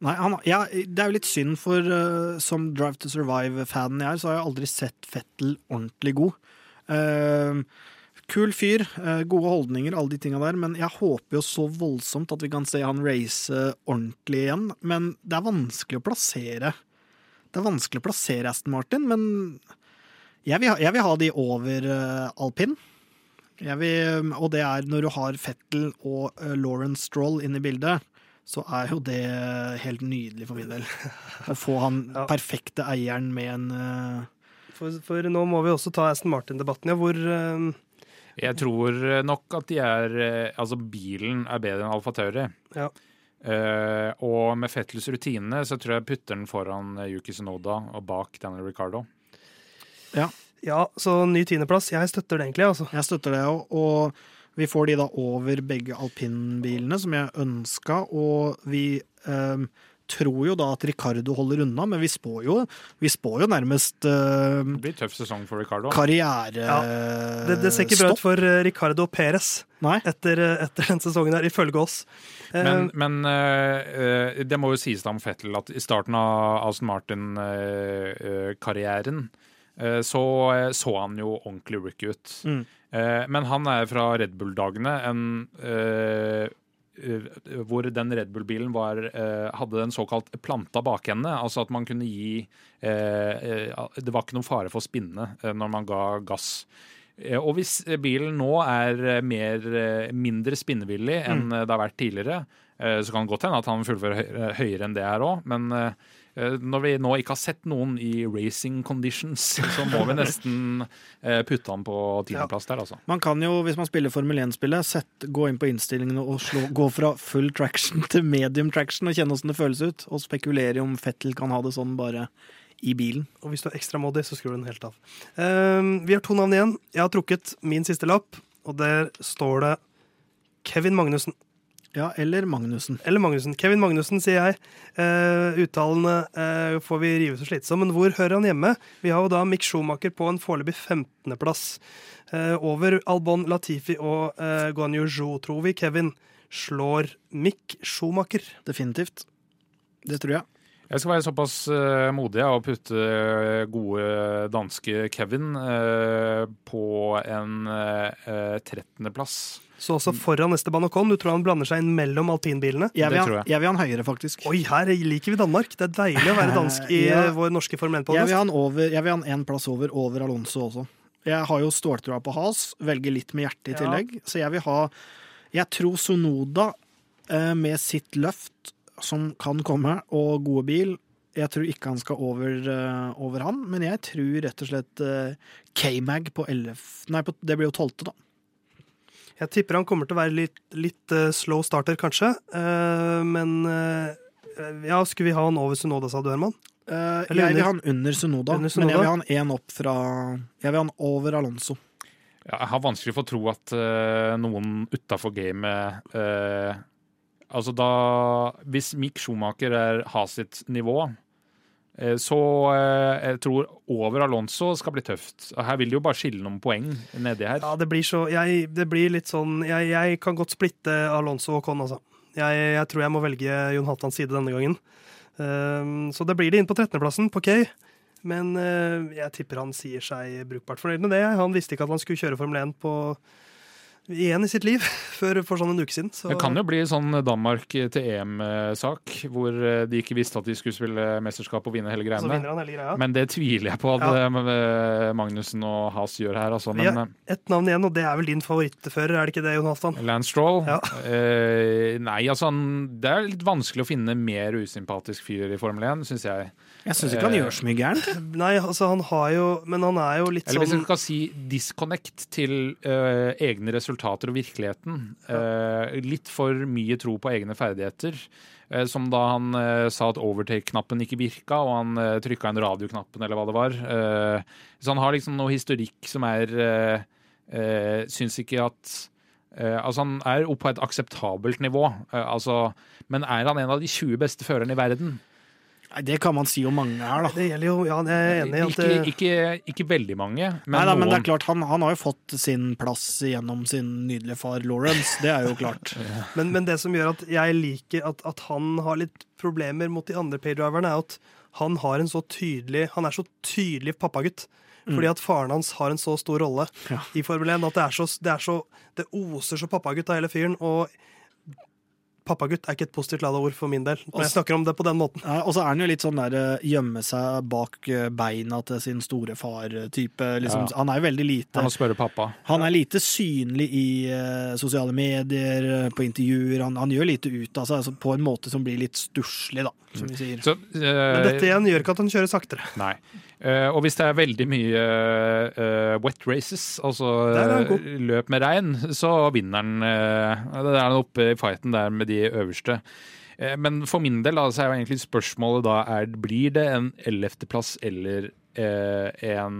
Nei, han, ja, Det er jo litt synd, for uh, som Drive to Survive-fanen jeg er, så har jeg aldri sett Fettel ordentlig god. Uh, kul fyr, uh, gode holdninger, alle de tinga der, men jeg håper jo så voldsomt at vi kan se han race ordentlig igjen. Men det er vanskelig å plassere Det er vanskelig å plassere Aston Martin, men jeg vil ha, jeg vil ha de over alpin. Vil, og det er når du har Fettel og Lawrence Stroll inne i bildet, så er jo det helt nydelig for min del. Å få han Ja. perfekte eieren med en uh... For, for nå må vi også ta Aston Martin-debatten, ja, hvor uh... Jeg tror eh, nok at de er Altså, bilen er bedre enn Alfa Tauri. Ja. Uh, og med Fettels rutine så tror jeg putter den foran Yuki Sinoda, og bak Daniel Ricardo. Ja, så ny tiendeplass. Jeg støtter det egentlig, altså. Jeg støtter det, og, og vi får de da over begge alpinbilene, som jeg ønska, og vi eh, tror jo da at Ricardo holder unna, men vi spår jo, vi spår jo nærmest eh, Det blir tøff sesong for Ricardo. karrierestopp. Det, det ser ikke bra ut for eh, Ricardo Perez Nei. etter, eh, etter den sesongen her, ifølge oss. Eh, Men, men eh, eh, det må jo sies da om Fettel at i starten av Aston Martin-karrieren så så han jo ordentlig rookie ut. Mm. Eh, men han er fra Red Bull-dagene en eh, eh, hvor den Red Bull-bilen var, hadde en såkalt planta bakende. Altså at man kunne gi Det var ikke noen fare for å spinne når man ga gass. Og hvis bilen nå er mer, mindre spinnevillig enn eh, det har vært tidligere, så kan det godt hende at han fullfører høyere enn det her òg, men når vi nå ikke har sett noen i racing conditions, så må vi nesten eh, putte han på tiendeplass der, altså. Man kan jo, hvis man spiller Formel 1-spillet, sett- gå inn på innstillingene og slå, gå fra full traction til medium traction og kjenne åssen det føles ut, og spekulere om Fettel kan ha det sånn bare i bilen. Og hvis du er ekstra modig, så skrur du den helt av. Uh, vi har to navn igjen. Jeg har trukket min siste lapp, og der står det Kevin Magnussen. Ja, eller Magnussen. Eller Magnussen. Kevin Magnussen, sier jeg. Uh, uttalene uh, får vi rive så slitsom, men hvor hører han hjemme? Vi har jo da Mick Schumacher på en foreløpig 15.-plass. Uh, over Albon Latifi og uh, Guanyu Zhu, tror vi Kevin slår Mick Schumacher. Definitivt. Det tror jeg. Jeg skal være såpass eh, modig og putte eh, gode danske Kevin eh, på en uh, 13.-plass. Så også foran neste Banacon. Du tror han blander seg inn mellom alpinbilene? Jeg vil, Det tror jeg. jeg vil ha han høyere, faktisk. Oi, her liker vi Danmark. Det er deilig å være dansk i Ja. vår norske Formel Jeg vil 1-podkast. ha jeg vil han en plass over, over Alonso også. Jeg har jo ståltroa på Has, velger litt med hjertet i Ja. tillegg. Så jeg vil ha Jeg tror Sonoda eh, med sitt løft, som kan komme, og gode bil, Jeg tror ikke han skal over, uh, over han, men jeg tror rett og slett uh, K-Mag på 11 Nei, på, det blir jo 12., da. Jeg tipper han kommer til å være litt, litt uh, slow starter, kanskje. Eh, men ja, skulle vi ha han over Sunoda, sa du, Herman? Eh, Eller jeg vil under- ha han under Sunoda, under men jeg vil ha han én opp fra Jeg vil ha han over Alonso. Ja, jeg har vanskelig for å tro at noen utafor gamet eh, Altså da Hvis Mick Schumacher er ha sitt nivå, eh, så eh, jeg tror over Alonso skal bli tøft. Her vil det jo bare skille noen poeng nedi her. Ja, det blir så jeg, Det blir litt sånn Jeg, jeg kan godt splitte Alonso og Con, altså. Jeg, jeg tror jeg må velge Jon Halvdans side denne gangen. Um, så det blir det inn på 13.-plassen på K. Men uh, jeg tipper han sier seg brukbart fornøyd med det. Han visste ikke at han skulle kjøre Formel 1 på igjen i sitt liv før for sånn en uke siden. Så Det kan jo bli sånn Danmark til EM-sak, hvor eh, de ikke visste at de skulle spille mesterskap og vinne hele så greiene. vinner han hele greia. Men det tviler jeg på at Ja. eh, Magnussen og Haas gjør her. Altså. Men ja, et navn igjen, og det er vel din favorittfører, er det ikke det, Jon Halvdan? eh, Lance Stroll Ja. eh, Nei, altså det er litt vanskelig å finne mer usympatisk fyr i Formel 1, syns jeg. Jeg syns ikke han Eh, gjør så mye gærent. Nei, altså han har jo Men han er jo litt sånn Eller hvis sånn vi skal si disconnect til uh, egne resultater og virkeligheten. Uh, litt for mye tro på egne ferdigheter. Uh, som da han eh, sa at overtake-knappen ikke virka, og han uh, trykka inn radioknappen, eller hva det var. Eh, så han har liksom noe historikk som er uh, Syns ikke at Uh, altså Han er oppe på et akseptabelt nivå, uh, altså, men er han en av de 20 beste førerne i verden? Nei, Det kan man si om mange her, da. Det gjelder jo Ja, jeg er enig i at Ikke, ikke, ikke veldig mange, men Nei, da, men det er klart, han, han har jo fått sin plass gjennom sin nydelige far Lawrence. Det er jo klart. men, men det som gjør at jeg liker at, at han har litt problemer mot de andre paydriverne, er at han har en så tydelig Han er så tydelig pappagutt. Fordi at faren hans har en så stor rolle Ja. i Formel 1 at det er så, det, er så, det oser så pappagutt av hele fyren. Og pappagutt er ikke et positivt lada ord for min del, når jeg snakker om det på den måten. Ja, og så er han jo litt sånn der eh, gjemme seg bak eh, beina til sin store far-type. Liksom. Ja. Han er jo veldig lite Han må spørre pappa. Han er lite synlig i uh, sosiale medier, på intervjuer. Han, han gjør lite ut av seg, altså, på en måte som blir litt stusslig, da, som vi sier. Så, Men dette igjen gjør ikke at han kjører saktere. Nei. Eh, og hvis det er veldig mye uh, wet races, altså eh, løp med regn, så vinner han. Uh, det er han oppe i fighten der med de øverste. Men for min del da, så er jo egentlig spørsmålet da er, blir det en ellevteplass eller en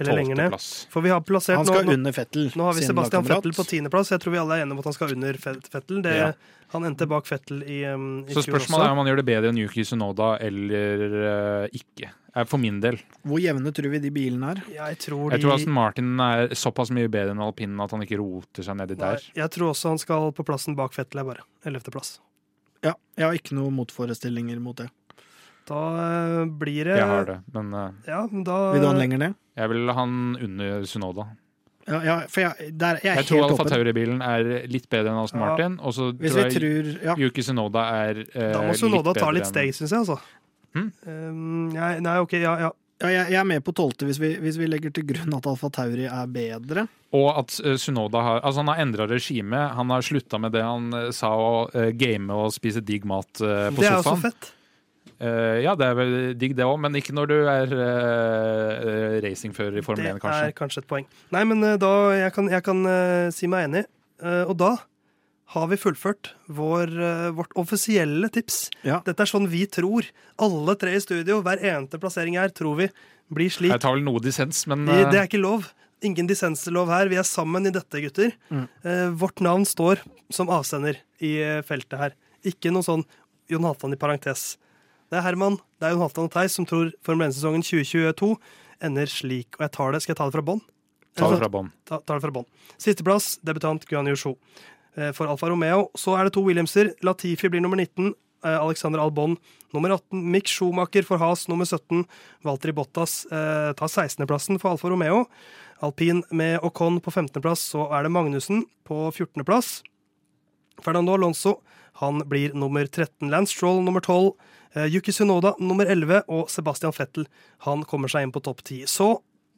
Eller lenger ned. For vi har plassert Han skal nå, under Fettel. nå har vi Sebastian. Fettel på tiendeplass. Jeg tror vi alle er enige om at han skal under Fettel. Det, Ja. Han endte bak Fettel i, um, i Så spørsmålet spørsmålet er om han gjør det bedre enn Yuki Sunoda eller uh, ikke. Er for min del. Hvor jevne tror vi de bilene er? Jeg tror de Jeg tror Aston Martin er såpass mye bedre enn alpinen at han ikke roter seg nedi Nei, der. jeg tror også han skal på plassen bak Fettel, bare. Ellevteplass. Ja, jeg har ikke noen motforestillinger mot det. Da eh, blir det Jeg har det, men eh, Ja, da Vil du ha den lenger ned? jeg vil ha han under Sunoda. Ja, ja for jeg, der, jeg er Jeg tror Alfa. Tauri-bilen er litt bedre enn Aston Ja. Martin. Og så tror jeg tror ja. Yuki Sunoda er eh, Da må Sunoda ta litt steg, syns jeg, altså. Hmm? Um, nei, nei, OK, ja, ja. Ja, jeg, jeg er med på tolvte hvis, vi- hvis vi legger til grunn at Alfa Tauri er bedre. Og at uh, Sunoda har Altså Han har endra regime. Han har slutta med det han uh, sa å uh, game og spise digg mat på Det er jo så fett. Eh, ja, det er vel digg, det òg, men ikke når du er uh, racingfører i Formel Det 1, kanskje. er kanskje et poeng. Nei, men uh, da Jeg kan, jeg kan si meg enig. Eh, og da har vi fullført vår, vårt offisielle tips. Ja. Dette er sånn vi tror. Alle tre i studio, hver eneste plassering her, tror vi blir slik. Jeg tar vel noe dissens, men det er ikke lov. Ingen dissenslov her. Vi er sammen i dette, gutter. Mm. Eh, vårt navn står som avsender i feltet her. Ikke noe sånn Jon Halvdan i parentes. Det er Herman, det er Jon Halvdan og Theis som tror Formel 1-sesongen 2022 ender slik. Og jeg tar det, Skal jeg ta det fra bånn? ta det fra bånn. Ta, det fra bånn. Sisteplass, debutant Guan Yusho. Eh, For Alfa Romeo så er det to Williamser. Latifi blir nummer 19. eh, Alexander Albon nummer 18. Mick Schumacher for Has nummer 17. Valtteri Bottas eh, tar 16.-plassen for Alfa Romeo. Alpin med Ocon på 15.-plass. Så er det Magnussen på 14.-plass. Fernando Alonso han blir nummer 13. Lance Stroll nummer 12. Eh, Yuki Sunoda nummer 11. Og Sebastian Fettel han kommer seg inn på topp 10. Så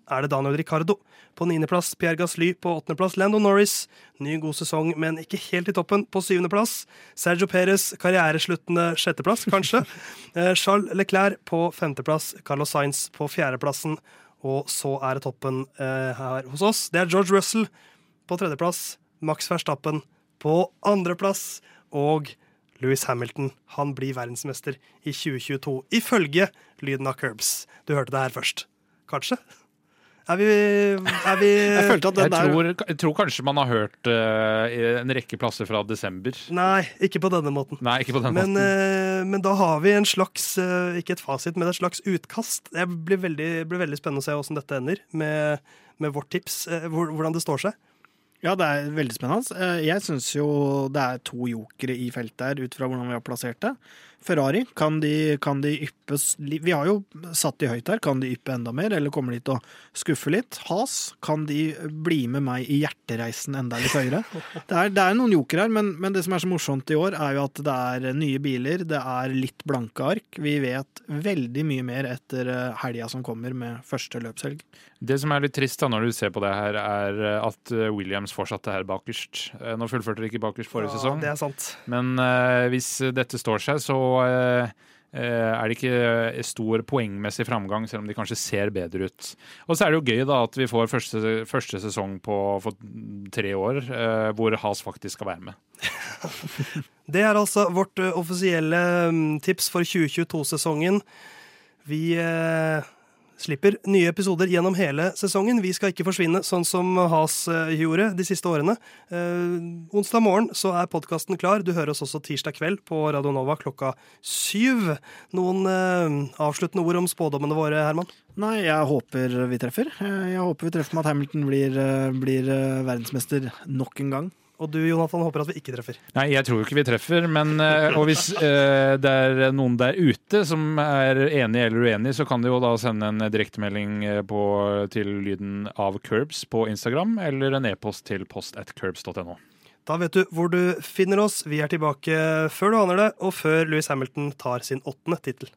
er det Daniel Ricardo. På niendeplass Pierre Gasly. På åttendeplass Lando Norris. Ny god sesong, men ikke helt i toppen. På syvendeplass Sergio Perez. Karrieresluttende sjetteplass, kanskje. Eh, Charles Leclerc på femteplass. Carlos Sainz på fjerdeplassen. Og så er det toppen eh, her hos oss. Det er George Russell på tredjeplass. Max Verstappen på andreplass. Og Louis Hamilton han blir verdensmester i 2022, ifølge lyden av Curbs. Du hørte det her først. Kanskje? Er vi, er vi Jeg følte at den Jeg der tror, jeg tror kanskje man har hørt uh, en rekke plasser fra desember. Nei, ikke på denne måten. Nei, ikke på denne Men, måten. Uh, men da har vi en slags uh, Ikke et fasit, men et slags utkast. Det blir veldig, blir veldig spennende å se hvordan dette ender med, med vårt tips. hvordan det står seg. Ja, det er veldig spennende. Eh, Jeg syns jo det er to jokere i feltet her, ut fra hvordan vi har plassert det. Ferrari, kan de, kan de yppe Vi har jo satt de høyt her. Kan de yppe enda mer, eller kommer de til å skuffe litt? Has, kan de bli med meg i hjertereisen enda litt høyere? Det er, det er noen joker her, men, men det som er så morsomt i år, er jo at det er nye biler, det er litt blanke ark. Vi vet veldig mye mer etter eh, helga som kommer med første løpshelg. Det som er litt trist da når du ser på det her, er eh, at eh, Williams fortsatte her bakerst. Nå fullførte de ikke bakerst forrige Ja, sesong, det er sant. men uh, hvis dette står seg, så er det ikke stor poengmessig framgang, selv om de kanskje ser bedre ut. Og så er det jo gøy da at vi får første, første sesong på tre år, eh, hvor Has faktisk skal være med. Det er altså vårt offisielle mm, tips for 2022-sesongen. Vi eh, slipper nye episoder gjennom hele sesongen. Vi skal ikke forsvinne sånn som Has eh, gjorde de siste årene. Eh, onsdag morgen så er podkasten klar. Du hører oss også tirsdag kveld på Radio Nova klokka syv. Noen eh, avsluttende ord om spådommene våre, Herman? Nei, jeg håper vi treffer. Eh, Jeg håper vi treffer med at Hamilton blir, eh, blir verdensmester nok en gang. Og du, Jonathan, håper at vi ikke treffer. Nei, jeg tror ikke vi treffer, men eh, Og hvis eh, det er noen der ute som er enig eller uenig, så kan de jo da sende en direktemelding eh, til lyden av Curbs på Instagram, eller en e-post til post at curbs.no. Da vet du hvor du finner oss. Vi er tilbake før du aner det, og før Louis Hamilton tar sin åttende tittel.